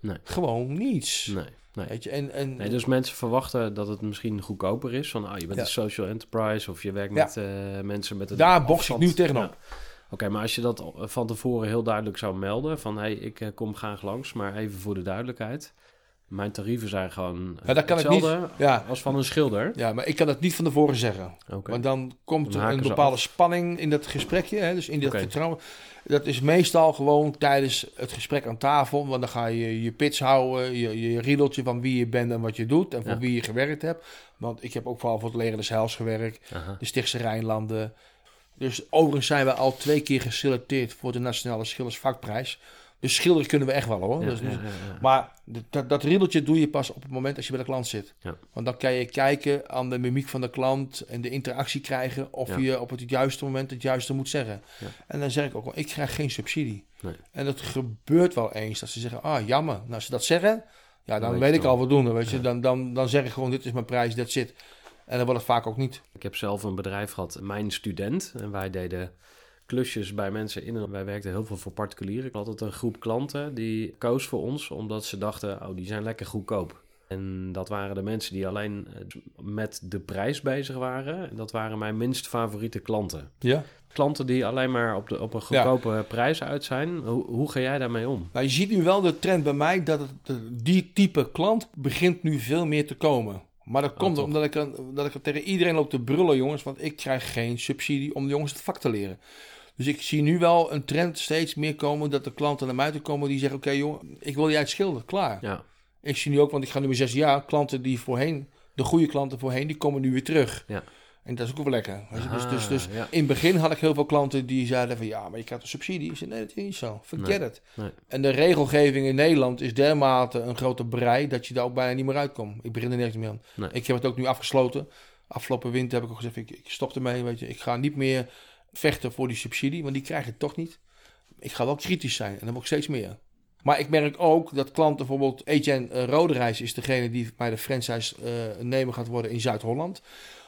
Nee. Gewoon niets. Nee, nee. Weet je, en, en, Nee, dus mensen verwachten dat het misschien goedkoper is. Van, ah, je bent Ja. een social enterprise of je werkt Ja. met eh, mensen met een Daar box ik nu tegenop. Ja. Oké, maar als je dat van tevoren heel duidelijk zou melden... van, hé, hey, ik eh, kom graag langs, maar even voor de duidelijkheid... mijn tarieven zijn gewoon Ja, dat kan ik niet. ja, als van een schilder. ja, maar ik kan dat niet van tevoren zeggen. Want dan komt Dan er een bepaalde spanning in dat gesprekje. Hè? Dus in dat vertrouwen. Dat is meestal gewoon tijdens het gesprek aan tafel. Want dan ga je je pitch houden. Je, je riedeltje van wie je bent en wat je doet. En voor Ja. wie je gewerkt hebt. Want ik heb ook vooral voor het leger des Heils gewerkt. Aha. De Stichtse Rijnlanden. Dus overigens zijn we al twee keer geselecteerd voor de Nationale Schildersvakprijs. Dus schilderen kunnen we echt wel hoor. Ja, Dus- ja, ja. maar dat, dat riedeltje doe je pas op het moment als je bij de klant zit. Want dan kan je kijken aan de mimiek van de klant en de interactie krijgen of je op het juiste moment het juiste moet zeggen. En dan zeg ik ook wel, ik krijg geen subsidie. Nee. En dat gebeurt wel eens dat ze zeggen, ah jammer. Nou, als ze dat zeggen, ja, dan weet ik al voldoende. Weet je? Dan, dan, dan zeg ik gewoon, dit is mijn prijs, dat zit. En dan wordt het vaak ook niet. Ik heb zelf een bedrijf gehad, Mijn Student. En wij deden klusjes bij mensen in. En wij werkten heel veel voor particulieren. Ik had altijd een groep klanten die koos voor ons omdat ze dachten, oh, die zijn lekker goedkoop. En dat waren de mensen die alleen eh, met de prijs bezig waren. En dat waren mijn minst favoriete klanten. Ja. Klanten die alleen maar op, de, op een goedkope prijs uit zijn. Hoe, hoe ga jij daarmee om? Nou, je ziet nu wel de trend bij mij dat het, die type klant begint nu veel meer te komen. Maar dat komt toch? omdat ik, dat ik tegen iedereen loop te brullen, jongens. Want ik krijg geen subsidie om de jongens het vak te leren. Dus ik zie nu wel een trend steeds meer komen dat de klanten naar mij toe komen die zeggen: Oké, jongen, ik wil je uitschilderen, klaar. Ja, Ik zie nu ook, want ik ga nu mijn zes jaar, klanten die voorheen, de goede klanten voorheen, die komen nu weer terug. Ja. En dat is ook wel lekker. Dus, dus, Ah, dus ja. in het begin had ik heel veel klanten die zeiden van ja, maar je krijgt een subsidie. Ik zei nee, dat is niet zo. Forget Nee, it. nee. En de regelgeving in Nederland is dermate een grote brei dat je daar ook bijna niet meer uitkomt. Ik begin er nergens meer aan. Nee. Ik heb het ook nu afgesloten. Afgelopen winter heb ik ook gezegd, ik, ik stop ermee. Weet je. Ik ga niet meer vechten voor die subsidie, want die krijg ik toch niet. Ik ga wel kritisch zijn en dan ook steeds meer. Maar ik merk ook dat klanten, bijvoorbeeld Etienne uh, Roderijs is degene die bij de franchise eh, nemen gaat worden in Zuid-Holland.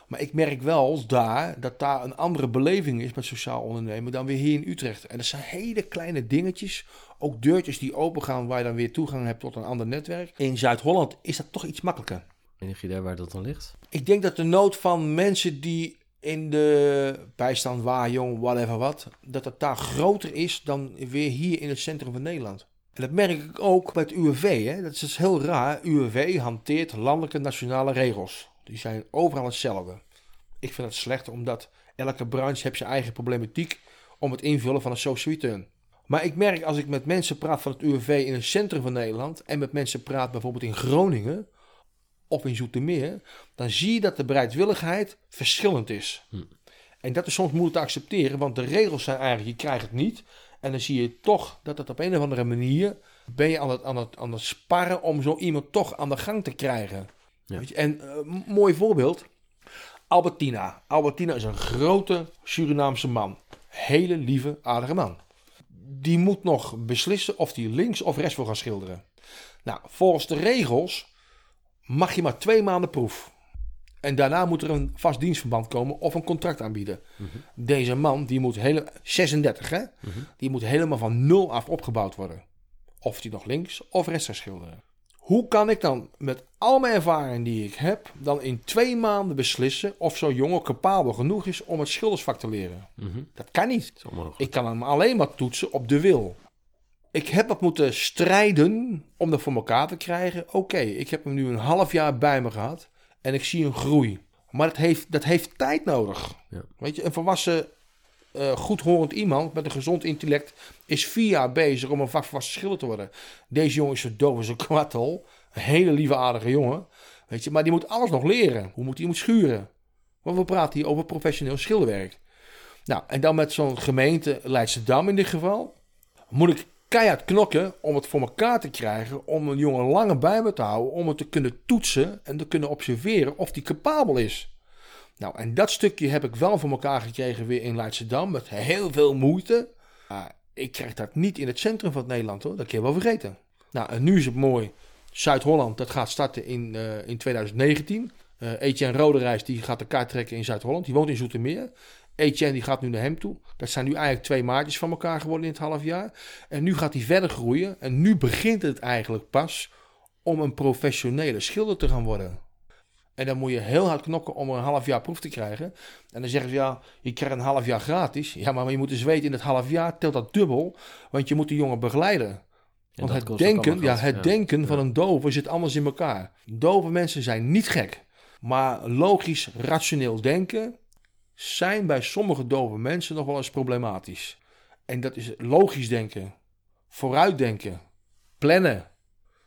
Maar ik merk wel daar dat daar een andere beleving is met sociaal ondernemen dan weer hier in Utrecht. En dat zijn hele kleine dingetjes, ook deurtjes die open gaan waar je dan weer toegang hebt tot een ander netwerk. In Zuid-Holland is dat toch iets makkelijker. enig idee waar dat dan ligt? Ik denk dat de nood van mensen die in de bijstand, waar, jong, whatever wat, dat het daar groter is dan weer hier in het centrum van Nederland. En dat merk ik ook bij het UWV. Hè? Dat is dus heel raar. UWV hanteert landelijke nationale regels. Die zijn overal hetzelfde. Ik vind het slecht omdat elke branche heeft zijn eigen problematiek om het invullen van een social return. Maar ik merk als ik met mensen praat van het UWV in het centrum van Nederland en met mensen praat bijvoorbeeld in Groningen of in Zoetermeer, dan zie je dat de bereidwilligheid verschillend is. Hm. En dat is soms moeilijk te accepteren, want de regels zijn eigenlijk, je krijgt het niet. En dan zie je toch dat het op een of andere manier, ben je aan het, aan het, aan het sparren om zo iemand toch aan de gang te krijgen. Ja. Weet je? En eh, m- mooi voorbeeld, Albertina. Albertina is een grote Surinaamse man. Hele lieve, aardige man. Die moet nog beslissen of hij links of rechts wil gaan schilderen. Nou, volgens de regels mag je maar twee maanden proef. En daarna moet er een vast dienstverband komen of een contract aanbieden. Deze man, die moet hele, 36 hè, die moet helemaal van nul af opgebouwd worden. Of hij nog links of rechts gaat schilderen. Hoe kan ik dan met al mijn ervaring die ik heb, dan in twee maanden beslissen of zo'n jongen capabel genoeg is om het schildersvak te leren? Mhm. Dat kan niet. Dat. Ik kan hem alleen maar toetsen op de wil. Ik heb wat moeten strijden om dat voor elkaar te krijgen. Oké, ik heb hem nu een half jaar bij me gehad en ik zie een groei. Maar dat heeft, dat heeft tijd nodig. Ja. Weet je, een volwassen, eh goedhorend iemand met een gezond intellect is vier jaar bezig om een vakvaste schilder te worden. Deze jongen is zo doof als een kwartel. Een hele lieve aardige jongen. Weet je, maar die moet alles nog leren. Hoe moet hij moet schuren? Want we praten hier over professioneel schilderwerk. Nou, en dan met zo'n gemeente Leidschendam in dit geval. Moet ik keihard knokken om het voor elkaar te krijgen. Om een jongen langer bij me te houden. Om het te kunnen toetsen en te kunnen observeren of die capabel is. Nou, en dat stukje heb ik wel voor elkaar gekregen weer in Leidschendam. Met heel veel moeite. Maar ik krijg dat niet in het centrum van Nederland hoor. Dat kun je wel vergeten. Nou, en nu is het mooi. Zuid-Holland, dat gaat starten in, eh, in 2019. Eh Etienne Roderijs, die gaat de kaart trekken in Zuid-Holland. Die woont in Zoetermeer. Etienne die gaat nu naar hem toe. Dat zijn nu eigenlijk twee maatjes van elkaar geworden in het half jaar. En nu gaat hij verder groeien. En nu begint het eigenlijk pas om een professionele schilder te gaan worden. En dan moet je heel hard knokken om een half jaar proef te krijgen. En dan zeggen ze ja, je krijgt een half jaar gratis. Ja, maar je moet dus weten in het half jaar telt dat dubbel. Want je moet die jongen begeleiden. Want het denken, ja, het Ja. denken van een dove zit anders in elkaar. Dove mensen zijn niet gek. Maar logisch, rationeel denken zijn bij sommige dove mensen nog wel eens problematisch. En dat is logisch denken, vooruitdenken, plannen,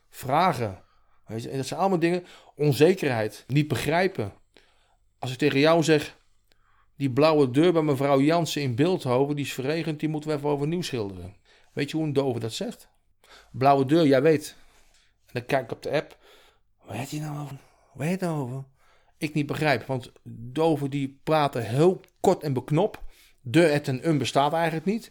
vragen. En dat zijn allemaal dingen, onzekerheid, niet begrijpen. Als ik tegen jou zeg, die blauwe deur bij mevrouw Jansen in Beeldhoven, die is verregend, die moeten we even overnieuw schilderen. Weet je hoe een dove dat zegt? Blauwe deur, jij weet. En dan kijk ik op de app. Waar heet je nou over? Waar heet nou over? Ik niet begrijp, want doven die praten heel kort en beknop. De, het en een bestaat eigenlijk niet.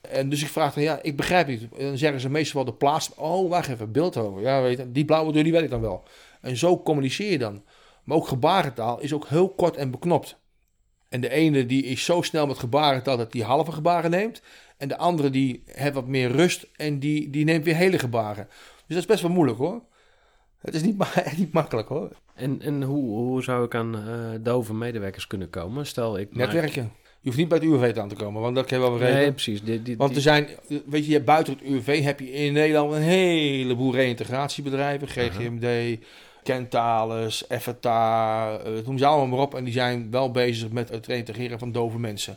En dus ik vraag dan, ja, ik begrijp niet. En dan zeggen ze meestal wel de plaats. Oh, wacht even, Beeldhoven. Ja, weet je, die blauwe deur, die weet ik dan wel. En zo communiceer je dan. Maar ook gebarentaal is ook heel kort en beknopt. En de ene die is zo snel met gebarentaal dat die halve gebaren neemt. En de andere die heeft wat meer rust en die, die neemt weer hele gebaren. Dus dat is best wel moeilijk hoor. Het is niet, ma niet makkelijk hoor. En, en hoe, hoe zou ik aan eh, dove medewerkers kunnen komen? Stel, ik maak- Netwerken. Je hoeft niet bij het UWV aan te komen, want dat kan je wel begrijpen. Nee, precies. Die, die, Want er zijn, weet je, buiten het UWV heb je in Nederland een heleboel reïntegratiebedrijven. GGMD, Kentales, FTA, eh, noem ze allemaal maar op. En die zijn wel bezig met het reïntegreren van dove mensen.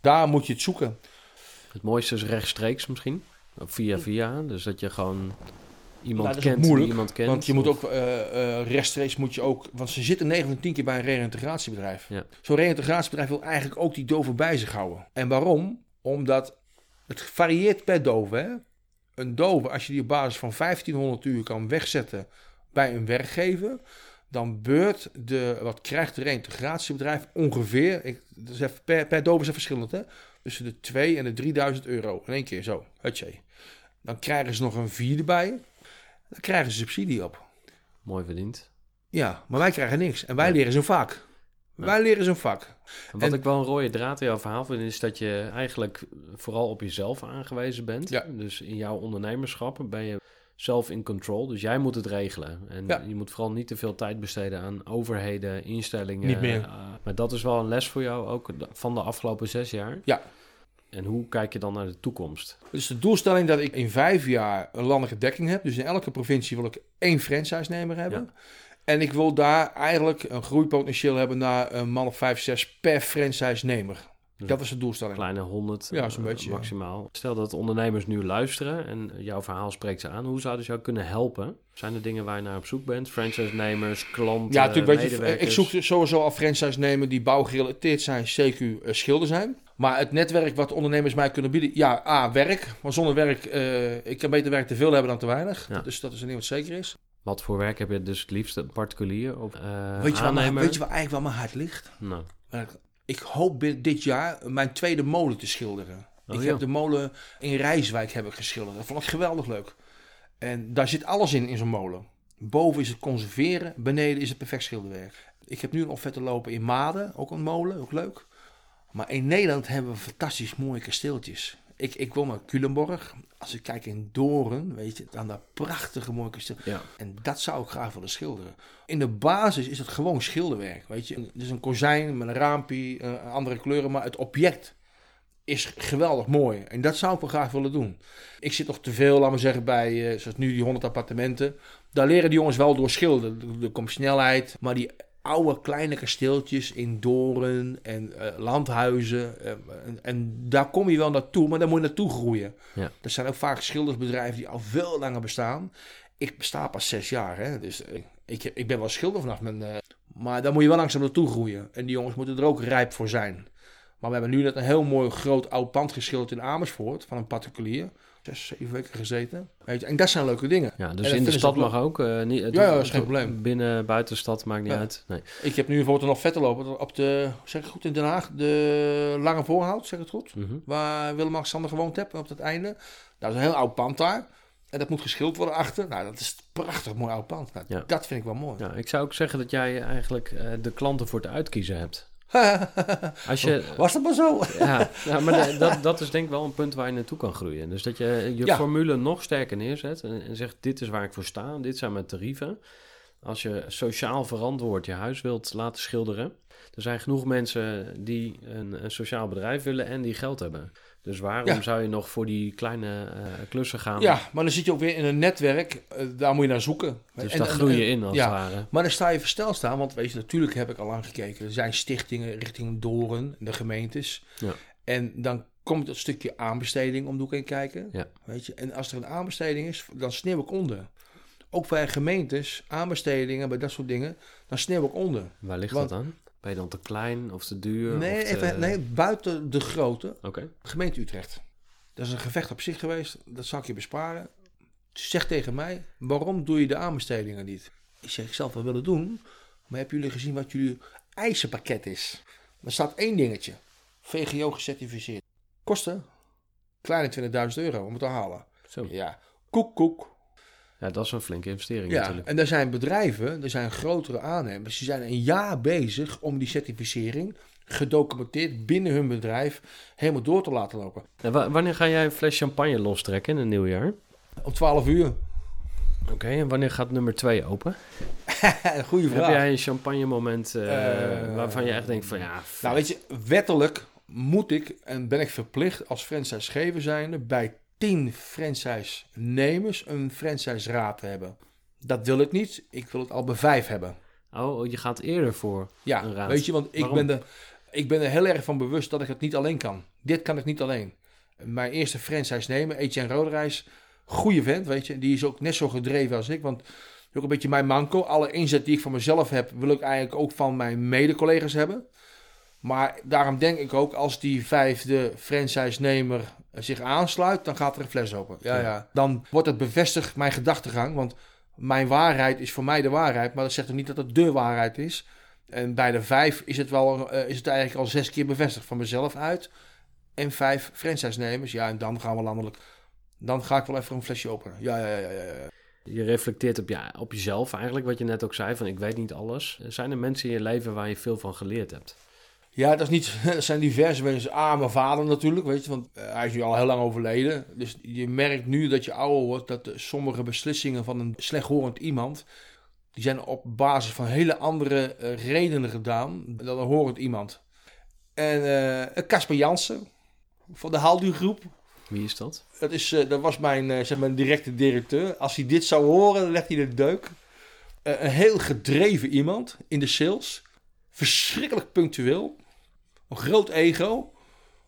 Daar moet je het zoeken. Het mooiste is rechtstreeks misschien. Of via via. Dus dat je gewoon iemand Nou, kent moeilijk, iemand kent. Want je moet ook eh, rechtstreeks moet je ook, want ze zitten 9 van 10 keer bij een reïntegratiebedrijf. Ja. Zo'n reïntegratiebedrijf wil eigenlijk ook die doven bij zich houden. En waarom? Omdat het varieert per dove. Hè? Een dove, als je die op basis van 1500 uur kan wegzetten bij een werkgever, dan beurt de, wat krijgt de reïntegratiebedrijf ongeveer, ik, is even, per, per dove is het verschillend, hè? tussen de 2 en de 3000 euro in één keer zo. Hutje. Dan krijgen ze nog een vierde bij. Dan krijgen ze subsidie op. Mooi verdiend. Ja, maar wij krijgen niks. En wij Ja. leren een vak. Ja. Wij leren een vak. En wat En- ik wel een rode draad in jouw verhaal vind, is dat je eigenlijk vooral op jezelf aangewezen bent. Ja. Dus in jouw ondernemerschap ben je zelf in control. Dus jij moet het regelen. En Ja. je moet vooral niet te veel tijd besteden aan overheden, instellingen. Niet meer. Uh, maar dat is wel een les voor jou ook van de afgelopen zes jaar. Ja. En hoe kijk je dan naar de toekomst? Dus de doelstelling dat ik in vijf jaar een landelijke dekking heb. Dus in elke provincie wil ik één franchise-nemer hebben. En ik wil daar eigenlijk een groeipotentieel hebben naar een man of vijf, zes per franchise-nemer. Dat was de doelstelling. Kleine 100 Ja, zo'n eh, beetje, maximaal. Stel dat ondernemers nu luisteren en jouw verhaal spreekt ze aan. Hoe zouden ze jou kunnen helpen? Zijn er dingen waar je naar op zoek bent? Franchise-nemers, klanten, Ja, natuurlijk. Weet je, ik zoek sowieso al franchise nemen die bouwgerelateerd zijn, CQ eh, schilder zijn. Maar het netwerk wat ondernemers mij kunnen bieden, ja, A, werk. Maar zonder werk, eh, ik kan beter werk te veel hebben dan te weinig. Ja. Dus dat is een ding wat zeker is. Wat voor werk heb je dus het liefst? Een particulier of eh weet, je waar mijn, weet je waar eigenlijk wel mijn hart ligt? Nou, Ik hoop dit jaar mijn tweede molen te schilderen. Oh, ik ja. heb de molen in Rijswijk heb ik geschilderd. Dat vond ik geweldig leuk. En daar zit alles in, in zo'n molen. Boven is het conserveren, beneden is het perfect schilderwerk. Ik heb nu een offerte lopen in Maden, ook een molen, ook leuk. Maar in Nederland hebben we fantastisch mooie kasteeltjes. Ik, ik woon naar Culemborg. Als ik kijk in Doorn, weet je, dan daar prachtige mooie kasteel. ja. En dat zou ik graag willen schilderen. In de basis is het gewoon schilderwerk. Weet je, het is een kozijn met een raampje, eh, andere kleuren, maar het object is geweldig mooi. En dat zou ik wel graag willen doen. Ik zit nog te veel, laat maar zeggen, bij, eh, zoals nu die 100 appartementen. Daar leren die jongens wel door schilderen. Er- Er komt snelheid, maar die oude kleine kasteeltjes in Doren en eh, landhuizen. eh, en, en daar kom je wel naartoe, maar daar moet je naartoe groeien. Ja. Er zijn ook vaak schildersbedrijven die al veel langer bestaan. Ik besta pas zes jaar, hè? dus eh, ik, ik ben wel schilder vanaf mijn... maar daar moet je wel langzaam naartoe groeien. En die jongens moeten er ook rijp voor zijn. Maar we hebben nu net een heel mooi groot oud pand geschilderd in Amersfoort van een particulier. Zes, zeven weken gezeten. Weet je, en dat zijn leuke dingen. ja, dus in de stad mag ook. eh, niet, het- Ja, ja, is geen probleem. Binnen, buiten de stad maakt niet Ja. uit. Nee. Ik heb nu bijvoorbeeld nog vetten lopen op de, zeg ik goed, in Den Haag, de Lange Voorhout, zeg ik het goed? Mhm. Waar Willem-Alexander gewoond heeft, op het einde. Dat is een heel oud pand daar. En dat moet geschilderd worden achter. Nou, dat is een prachtig mooi oud pand. Nou, Ja. Dat vind ik wel mooi. Ja, ik zou ook zeggen dat jij eigenlijk eh, de klanten voor het uitkiezen hebt. Als je, Was dat maar zo? ja, nou, maar dat, dat is denk ik wel een punt waar je naartoe kan groeien. Dus dat je je Ja. formule nog sterker neerzet en, en zegt dit is waar ik voor sta, dit zijn mijn tarieven. Als je sociaal verantwoord je huis wilt laten schilderen. Er zijn genoeg mensen die een, een sociaal bedrijf willen en die geld hebben. Dus waarom Ja. zou je nog voor die kleine eh, klussen gaan? Ja, maar dan zit je ook weer in een netwerk. eh, daar moet je naar zoeken. Dus En- daar en- groei je in als ja. het ware. Maar dan sta je versteld staan, want weet je, natuurlijk heb ik al lang gekeken. Er zijn stichtingen richting Doren, de gemeentes. Ja. En dan komt het stukje aanbesteding om de hoek heen kijken. Ja. Weet je, en als er een aanbesteding is, dan sneeuw ik onder. Ook bij gemeentes, aanbestedingen, bij dat soort dingen, dan sneeuw ik onder. Waar ligt Want- dat dan? Ben je dan te klein of te duur? Nee, of te- even, nee, buiten de grote, Oké. gemeente Utrecht. Dat is een gevecht op zich geweest, dat zal ik je besparen. Zeg tegen mij, waarom doe je de aanbestedingen niet? Ik zeg, ik zou wel willen doen, maar hebben jullie gezien wat jullie eisenpakket is? Er staat één dingetje, VGO gecertificeerd. Kosten? Kleine 20.000 euro om het te halen. Zo. Ja, koek koek. Ja, dat is een flinke investering Ja, natuurlijk. en er zijn bedrijven, er zijn grotere aannemers, die zijn een jaar bezig om die certificering gedocumenteerd binnen hun bedrijf helemaal door te laten lopen. En wa- wanneer ga jij een fles champagne lostrekken in een nieuw jaar? Om 12 uur. Oké, en wanneer gaat nummer 2 open? Goeie vraag. Heb jij een champagne moment eh, Eh, waarvan je echt denkt van ja, Nou, weet je, wettelijk moet ik en ben ik verplicht als franchisegever zijnde bij 10 franchise-nemers een franchise-raad te hebben. Dat wil ik niet. Ik wil het al bij 5 hebben. oh, je gaat eerder voor Ja, een raad. weet je, want ik ben, er, ik ben er heel erg van bewust dat ik het niet alleen kan. Dit kan ik niet alleen. Mijn eerste franchise nemen, Etienne Roderijs, goede vent, weet je. Die is ook net zo gedreven als ik, want ook een beetje mijn manco. Alle inzet die ik van mezelf heb, wil ik eigenlijk ook van mijn mede-collega's hebben. Maar daarom denk ik ook, als die vijfde franchise-nemer zich aansluit, dan gaat er een fles open. Ja, Ja. Dan wordt het bevestigd, mijn gedachtegang. Want mijn waarheid is voor mij de waarheid, maar dat zegt er niet dat het de waarheid is. En bij de vijf is het, wel, eh, is het eigenlijk al zes keer bevestigd van mezelf uit. En vijf franchise-nemers. Ja, en dan gaan we landelijk. Dan ga ik wel even een flesje openen. Ja, ja, ja, ja. ja. Je reflecteert op, ja, op jezelf eigenlijk, wat je net ook zei, van ik weet niet alles. Zijn er mensen in je leven waar je veel van geleerd hebt? Ja, dat, is niet, dat zijn diverse mensen. A, mijn vader natuurlijk, weet je, want eh, hij is nu al heel lang overleden. Dus je merkt nu dat je ouder wordt, dat eh, sommige beslissingen van een slechthorend iemand, die zijn op basis van hele andere eh, redenen gedaan dan een horend iemand. En Casper Jansen van de Haalduurgroep, Wie is dat? dat, is, dat was mijn, zeg maar, directe directeur. Als hij dit zou horen, dan legt hij de deuk. Een heel gedreven iemand in de sales. Verschrikkelijk punctueel. Een groot ego.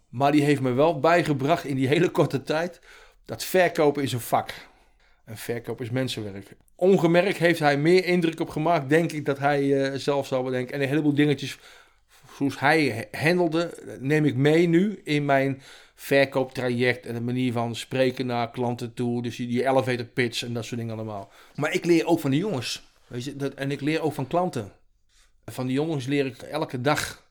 Maar die heeft me wel bijgebracht in die hele korte tijd dat verkopen is een vak. En verkoop is mensenwerk. Ongemerkt heeft hij meer indruk op gemaakt, denk ik, dat hij eh, zelf zou bedenken. En een heleboel dingetjes zoals hij handelde, neem ik mee nu in mijn verkooptraject en de manier van spreken naar klanten toe. Dus die elevator pitch en dat soort dingen allemaal. Maar ik leer ook van de jongens. Weet je, dat, en ik leer ook van klanten. Van die jongens leer ik elke dag.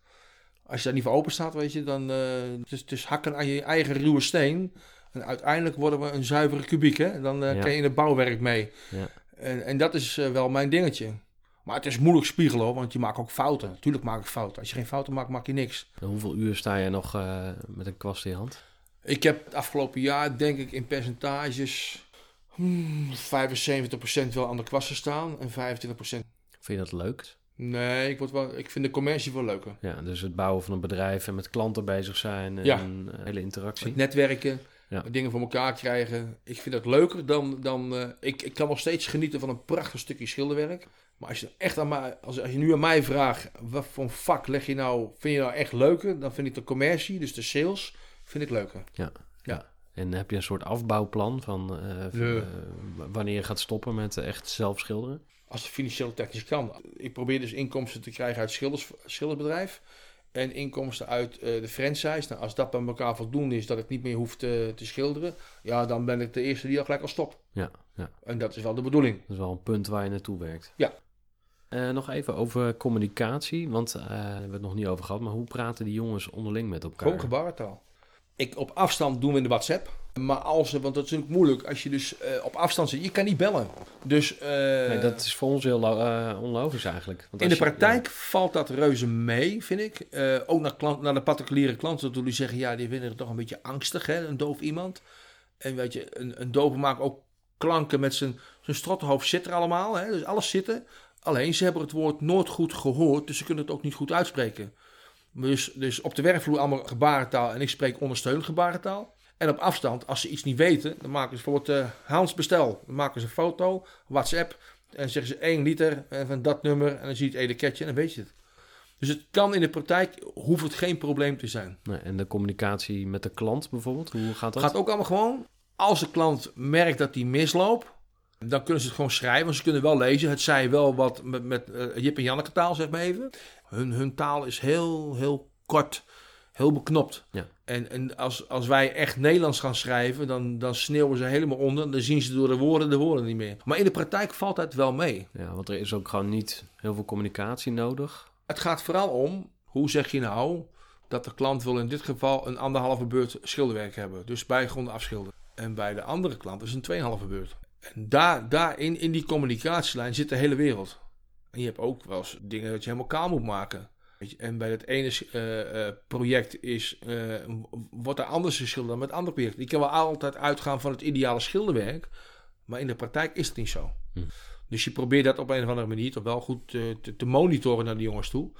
Als je daar niet voor open staat, weet je, dan uh, het is, het hakken aan je eigen ruwe steen. En uiteindelijk worden we een zuivere kubiek, hè? Dan uh, Ja. kan je in het bouwwerk mee. Ja. En, en dat is eh, wel mijn dingetje. Maar het is moeilijk spiegelen, hoor, want je maakt ook fouten. Natuurlijk maak ik fouten. Als je geen fouten maakt, maak je niks. En hoeveel uur sta je nog met een kwast in je hand? Ik heb het afgelopen jaar, denk ik, in percentages hmm, 75% wel aan de kwasten staan en 25%. Vind je dat leuk? Nee, ik, word wel, ik vind de commercie wel leuker. Ja, dus het bouwen van een bedrijf en met klanten bezig zijn en Ja. een hele interactie. Het netwerken, Ja. dingen voor elkaar krijgen. Ik vind dat leuker dan... dan eh, ik, ik kan nog steeds genieten van een prachtig stukje schilderwerk. Maar als je echt aan mij, als, als je nu aan mij vraagt, wat voor vak leg je nou, vind je nou echt leuker? Dan vind ik de commercie, dus de sales, vind ik leuker. En heb je een soort afbouwplan van eh, eh, wanneer je gaat stoppen met eh, echt zelf schilderen? Als het financieel technisch kan. Ik probeer dus inkomsten te krijgen uit schilders, schildersbedrijf. En inkomsten uit eh, de franchise. Nou, als dat bij elkaar voldoende is, dat ik niet meer hoef te, te schilderen. Ja, dan ben ik de eerste die al gelijk al stopt. Ja, ja, En dat is wel de bedoeling. dat is wel een punt waar je naartoe werkt. Ja. Eh, nog even over communicatie, want eh, daar hebben we het nog niet over gehad. Maar hoe praten die jongens onderling met elkaar? Gewoon gebarentaal. Ik, op afstand doen we in de WhatsApp. Maar als, want dat is natuurlijk moeilijk. Als je dus eh, op afstand zit, je kan niet bellen. Dus eh, Nee, dat is voor ons heel eh, onlogisch eigenlijk. Want in de je- praktijk valt dat reuze mee, vind ik. Ook naar, klant, naar de particuliere klanten toe die zeggen, ja, die vinden het toch een beetje angstig, hè, een doof iemand. En weet je, een, een dove maakt ook klanken met zijn, zijn strottenhoofd zit er allemaal, hè, dus alles zitten. Alleen, ze hebben het woord nooit goed gehoord, dus ze kunnen het ook niet goed uitspreken. Dus, dus op de werkvloer allemaal gebarentaal en ik spreek ondersteunend gebarentaal. En op afstand, als ze iets niet weten, dan maken ze bijvoorbeeld eh, Hans bestel. Dan maken ze een foto, WhatsApp, en zeggen ze 1 liter en van dat nummer en dan zie je het etiketje en dan weet je het. Dus het kan in de praktijk, hoeft het geen probleem te zijn. Nee, en de communicatie met de klant bijvoorbeeld, hoe gaat dat? gaat ook allemaal gewoon, als de klant merkt dat die misloopt, dan kunnen ze het gewoon schrijven. Want ze kunnen wel lezen. Het zij wel wat met, met eh, Jip en Janneke taal, zeg maar even. Hun, hun taal is heel, heel kort, heel beknopt. Ja. En, en als, als wij echt Nederlands gaan schrijven, dan, dan sneeuwen ze helemaal onder. Dan zien ze door de woorden de woorden niet meer. Maar in de praktijk valt dat wel mee. Ja, want er is ook gewoon niet heel veel communicatie nodig. Het gaat vooral om, hoe zeg je nou dat de klant wil in dit geval een anderhalve beurt schilderwerk hebben. Dus bijgronden afschilderen. En bij de andere klant is een tweeënhalve beurt. En daar, daarin, in die communicatielijn zit de hele wereld. En je hebt ook wel eens dingen dat je helemaal kaal moet maken. Weet je, En bij het ene eh, eh, project is, eh, wordt er anders geschilderd dan met het andere project. Je kan wel altijd uitgaan van het ideale schilderwerk. Maar in de praktijk is het niet zo. Hm. Dus je probeert dat op een of andere manier toch wel goed te, te monitoren naar de jongens toe.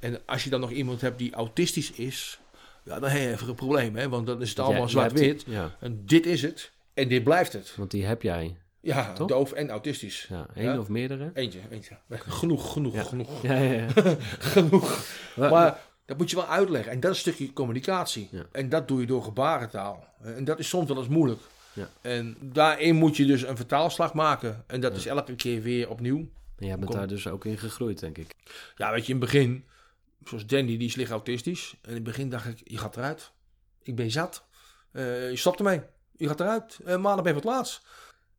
En als je dan nog iemand hebt die autistisch is, ja, dan heb je even een probleem, hè? Want dan is het allemaal hebt zwart-wit. Ja, En dit is het. En dit blijft het. want die heb jij. Ja, Toch? doof en autistisch. Ja, één Ja. of meerdere? Eentje, eentje. Genoeg, genoeg, Ja. genoeg. Ja, ja, ja. genoeg. Maar dat moet je wel uitleggen. En dat is een stukje communicatie. En dat doe je door gebarentaal. En dat is soms wel eens moeilijk. Ja. En daarin moet je dus een vertaalslag maken. En dat is elke keer weer opnieuw. En jij bent Kom. daar dus ook in gegroeid, denk ik. Ja, weet je, in het begin, zoals Danny, die is licht autistisch. En in het begin dacht ik, je gaat eruit. Ik ben zat. Eh, je stopt ermee. Je gaat eruit. Eh maandag ben je het laatst.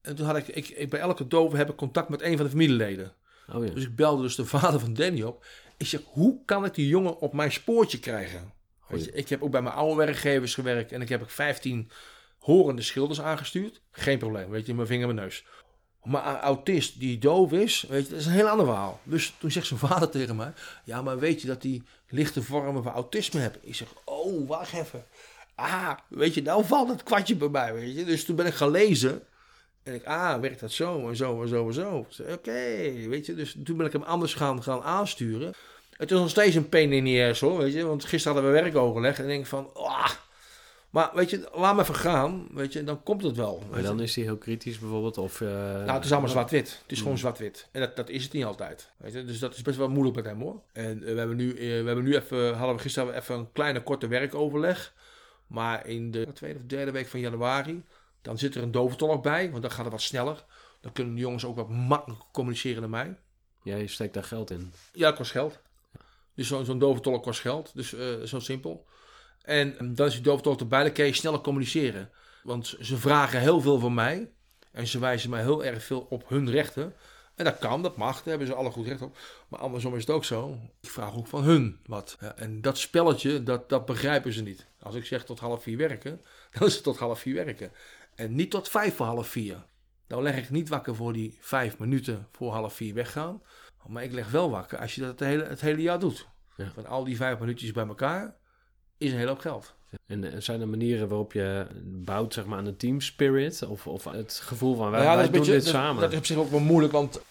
En toen had ik, ik, ik, bij elke dove heb ik contact met een van de familieleden. Oh ja. Dus ik belde dus de vader van Danny op. Ik zeg, hoe kan ik die jongen op mijn spoortje krijgen? Weet je, ik heb ook bij mijn oude werkgevers gewerkt. En ik heb ook 15 horende schilders aangestuurd. Geen probleem, weet je, mijn vinger in mijn neus. Maar een autist die doof is, weet je, dat is een heel ander verhaal. Dus toen zegt zijn vader tegen mij... Ja, maar weet je dat hij lichte vormen van autisme heeft? Ik zeg, oh, wacht even. Ah, weet je, nou valt het kwartje bij mij, weet je. Dus toen ben ik gaan lezen... En ik, ah, werkt dat zo en zo en zo en zo. Oké, weet je. Dus toen ben ik hem anders gaan, gaan aansturen. Het is nog steeds een pain in the ass hoor, weet je. Want gisteren hadden we werkoverleg en ik denk van, ah. Maar weet je, laat me even gaan, weet je. En dan komt het wel. Maar je. dan is hij heel kritisch bijvoorbeeld, of... eh, Nou, het is allemaal zwart-wit. Het is gewoon Mm. zwart-wit. En dat, dat is het niet altijd. Weet je? Dus dat is best wel moeilijk met hem hoor. En eh, we hebben nu, eh, we hebben nu even, hadden we gisteren even een kleine korte werkoverleg. Maar in de tweede of derde week van januari, dan zit er een doventolk bij, want dan gaat het wat sneller. Dan kunnen de jongens ook wat makkelijker communiceren dan mij. Jij steekt daar geld in. Ja, het kost geld. Dus zo'n zo'n doventolk kost geld. Dus eh, zo simpel. En eh, dan is die doventolk erbij, dan kan je sneller communiceren. Want ze vragen heel veel van mij. En ze wijzen mij heel erg veel op hun rechten. En dat kan, dat mag, daar hebben ze alle goed recht op. Maar andersom is het ook zo. Ik vraag ook van hun wat. Ja, en dat spelletje, dat, dat begrijpen ze niet. Als ik zeg tot half vier werken, dan is het tot half vier werken. En niet tot vijf voor half vier. Dan leg ik niet wakker voor die vijf minuten voor half vier weggaan. Maar ik leg wel wakker als je dat het hele, het hele jaar doet. Ja. Van al die vijf minuutjes bij elkaar is een hele hoop geld. En eh, zijn er manieren waarop je bouwt zeg maar, aan de team spirit? Of, of het gevoel van wij, Nou ja, doen beetje- dit dat- samen? Dat is op zich ook wel moeilijk, want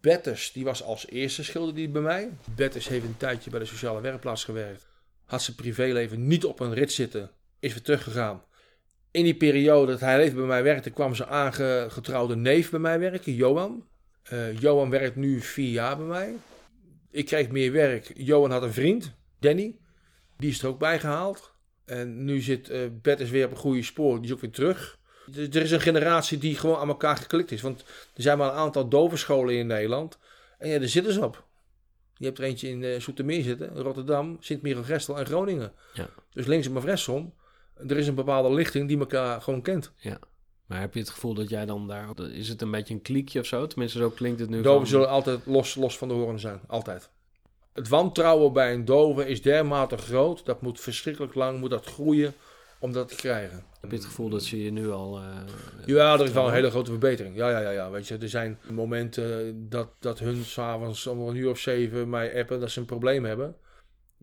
Betters, die was als eerste schilder die bij mij. Betters heeft een tijdje bij de sociale werkplaats gewerkt. Had zijn privéleven niet op een rit zitten, is weer teruggegaan. In die periode dat hij even bij mij werkte, kwam zijn aangetrouwde neef bij mij werken, Johan. Eh, Johan werkt nu vier jaar bij mij. Ik kreeg meer werk. Johan had een vriend, Danny. Die is er ook bijgehaald. En nu zit eh Betters weer op een goede spoor. Die is ook weer terug. Er is een generatie die gewoon aan elkaar geklikt is. Want er zijn maar een aantal dovenscholen in Nederland. En ja, daar zitten ze op. Je hebt er eentje in eh Zoetermeer zitten, Rotterdam, Sint-Michiel-Gestel en Groningen. Ja. Dus links maar rechtsom. Er is een bepaalde lichting die elkaar gewoon kent. Ja. Maar heb je het gevoel dat jij dan daar... Is het een beetje een kliekje of zo? Tenminste, zo klinkt het nu Doven van- zullen altijd los, los van de horen zijn. Altijd. Het wantrouwen bij een dove is dermate groot. Dat moet verschrikkelijk lang moet dat groeien om dat te krijgen. Heb je het gevoel dat ze je nu al... eh, Ja, er is wel een hele grote verbetering. Ja, ja, ja, ja. Weet je, er zijn momenten dat, dat hun s'avonds om een uur of zeven mij appen dat ze een probleem hebben.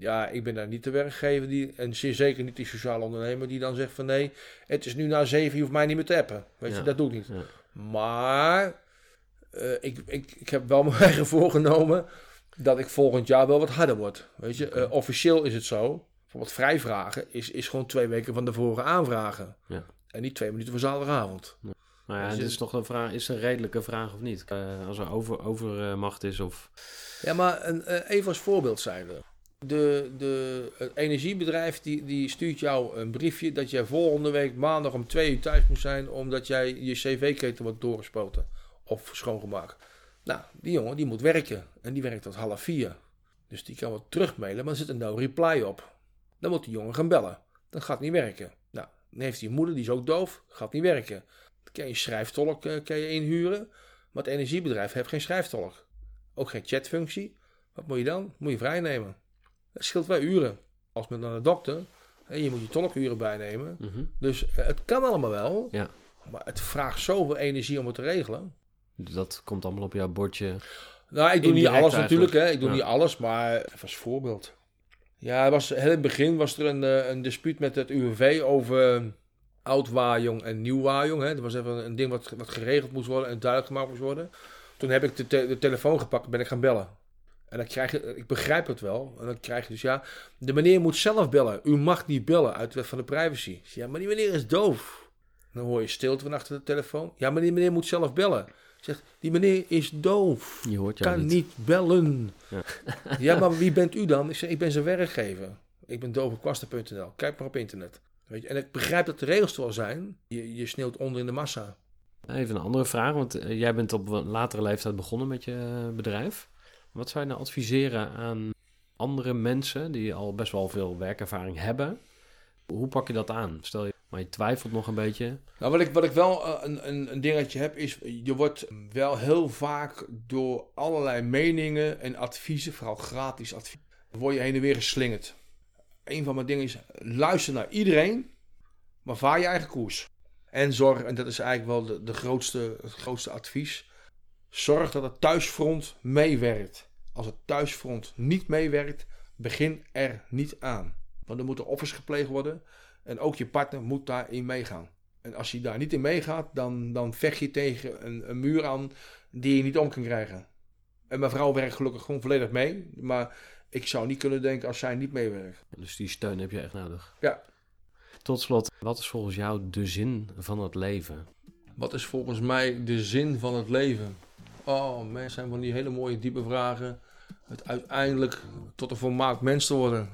Ja, ik ben daar niet de werkgever die, en zeer zeker niet die sociale ondernemer die dan zegt van nee, het is nu na zeven, je hoeft mij niet meer te appen. Weet Ja. je, dat doe ik niet. Ja. Maar eh, ik, ik, ik heb wel mijn eigen voorgenomen dat ik volgend jaar wel wat harder word. Weet je, Eh, officieel is het zo. Bijvoorbeeld vrijvragen is, is gewoon twee weken van tevoren aanvragen. Ja. En niet twee minuten voor zaterdagavond. Nou ja, Dus dit het- is toch een vraag, is het een redelijke vraag of niet? Eh, als er over, overmacht is of... Ja, maar een, even als voorbeeld zijnde. De, de, het energiebedrijf die, die stuurt jou een briefje dat jij volgende week maandag om twee uur thuis moet zijn omdat jij je cv-keten wordt doorgespoten of schoongemaakt. Nou, die jongen die moet werken en die werkt tot half vier. Dus die kan wat terugmailen, maar er zit een no reply op. Dan moet die jongen gaan bellen. Dat gaat niet werken. Nou, dan heeft een moeder, die is ook doof, gaat niet werken. Dan kan je schrijftolk eh, kan je inhuren, maar het energiebedrijf heeft geen schrijftolk. Ook geen chatfunctie. Wat moet je dan? Moet je vrijnemen. Dat scheelt wel uren. Als met naar de dokter. En je moet je tolkuren bijnemen. Mhm. Dus eh, het kan allemaal wel. Ja. Maar het vraagt zoveel energie om het te regelen. Dat komt allemaal op jouw bordje. Nou, ik doe niet alles natuurlijk. Hè. Ik doe Ja. niet alles, maar even als voorbeeld. Ja, er was, heel in het begin was er een, eh, een dispuut met het UWV over eh, oud Waarjong en nieuw Waarjong. Hè. Er was even een ding wat, wat geregeld moest worden en duidelijk gemaakt moest worden. Toen heb ik de, te- de telefoon gepakt en ben ik gaan bellen. En dan krijg je, ik begrijp het wel. En dan krijg je dus ja, de meneer moet zelf bellen. U mag niet bellen uit de wet van de privacy. Ja, maar die meneer is doof. Dan hoor je stilte van achter de telefoon. Ja, maar die meneer moet zelf bellen. Ik zeg, die meneer is doof Je hoort kan niet. niet bellen. Ja. Ja. maar wie bent u dan? Ik zeg, ik ben zijn werkgever. Ik ben dovenkwasten.nl. Kijk maar op internet. Weet je? En ik begrijp dat de regels er wel zijn. Je, je sneeuwt onder in de massa. Even een andere vraag, want eh, jij bent op een latere leeftijd begonnen met je eh, bedrijf. Wat zou je nou adviseren aan andere mensen die al best wel veel werkervaring hebben? Hoe pak je dat aan? Stel je, maar je twijfelt nog een beetje. Nou, wat ik, wat ik wel eh, een, een, een dingetje heb, is je wordt wel heel vaak door allerlei meningen en adviezen, vooral gratis advies, word je heen en weer geslingerd. Een van mijn dingen is, luister naar iedereen, maar vaar je eigen koers. En zorg, en dat is eigenlijk wel de, de grootste, het grootste advies, zorg dat het thuisfront meewerkt. Als het thuisfront niet meewerkt, begin er niet aan. Want er moeten offers gepleegd worden en ook je partner moet daarin meegaan. En als je daar niet in meegaat, dan, dan vecht je tegen een, een muur aan die je niet om kan krijgen. En mijn vrouw werkt gelukkig gewoon volledig mee. Maar ik zou niet kunnen denken als zij niet meewerkt. Dus die steun heb je echt nodig. Ja. Tot slot, wat is volgens jou de zin van het leven? Wat is volgens mij de zin van het leven? Oh, mensen zijn van die hele mooie diepe vragen. Het uiteindelijk tot een volmaakt mens te worden.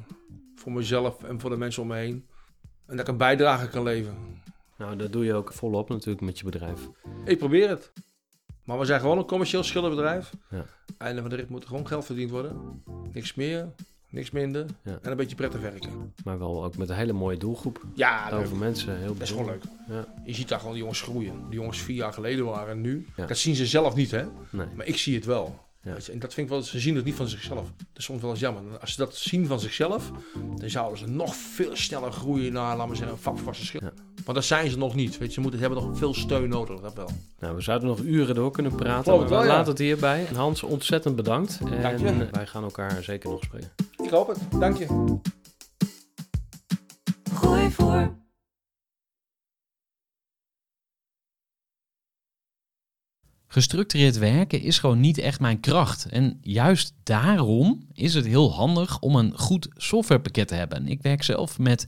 Voor mezelf en voor de mensen om me heen. En dat ik een bijdrage kan leveren. Nou, dat doe je ook volop natuurlijk met je bedrijf. Ik probeer het. Maar we zijn gewoon een commercieel schilderbedrijf. Ja. Einde van de rit moet er gewoon geld verdiend worden. Niks meer, niks minder. Ja. En een beetje prettig werken. Maar wel ook met een hele mooie doelgroep. Ja, Over mensen, heel gewoon leuk. Ja. Je ziet daar gewoon die jongens groeien. Die jongens vier jaar geleden waren en nu. Ja. Dat zien ze zelf niet, hè? Nee. Maar ik zie het wel. Ja. En dat vind ik wel, ze zien het niet van zichzelf. Dat is soms wel eens jammer. Als ze dat zien van zichzelf, dan zouden ze nog veel sneller groeien naar, laten we zeggen, een vakvaste schil. Maar dat zijn ze nog niet. Weet je, ze moeten, hebben nog veel steun nodig, dat wel. Nou, we zouden nog uren door kunnen praten, Geloof maar het we wel, ja. laten het hierbij. Hans, ontzettend bedankt. Dank je. En wij gaan elkaar zeker nog spreken. Ik hoop het. Dank je. Gooi voor. Gestructureerd werken is gewoon niet echt mijn kracht. En juist daarom is het heel handig om een goed softwarepakket te hebben. Ik werk zelf met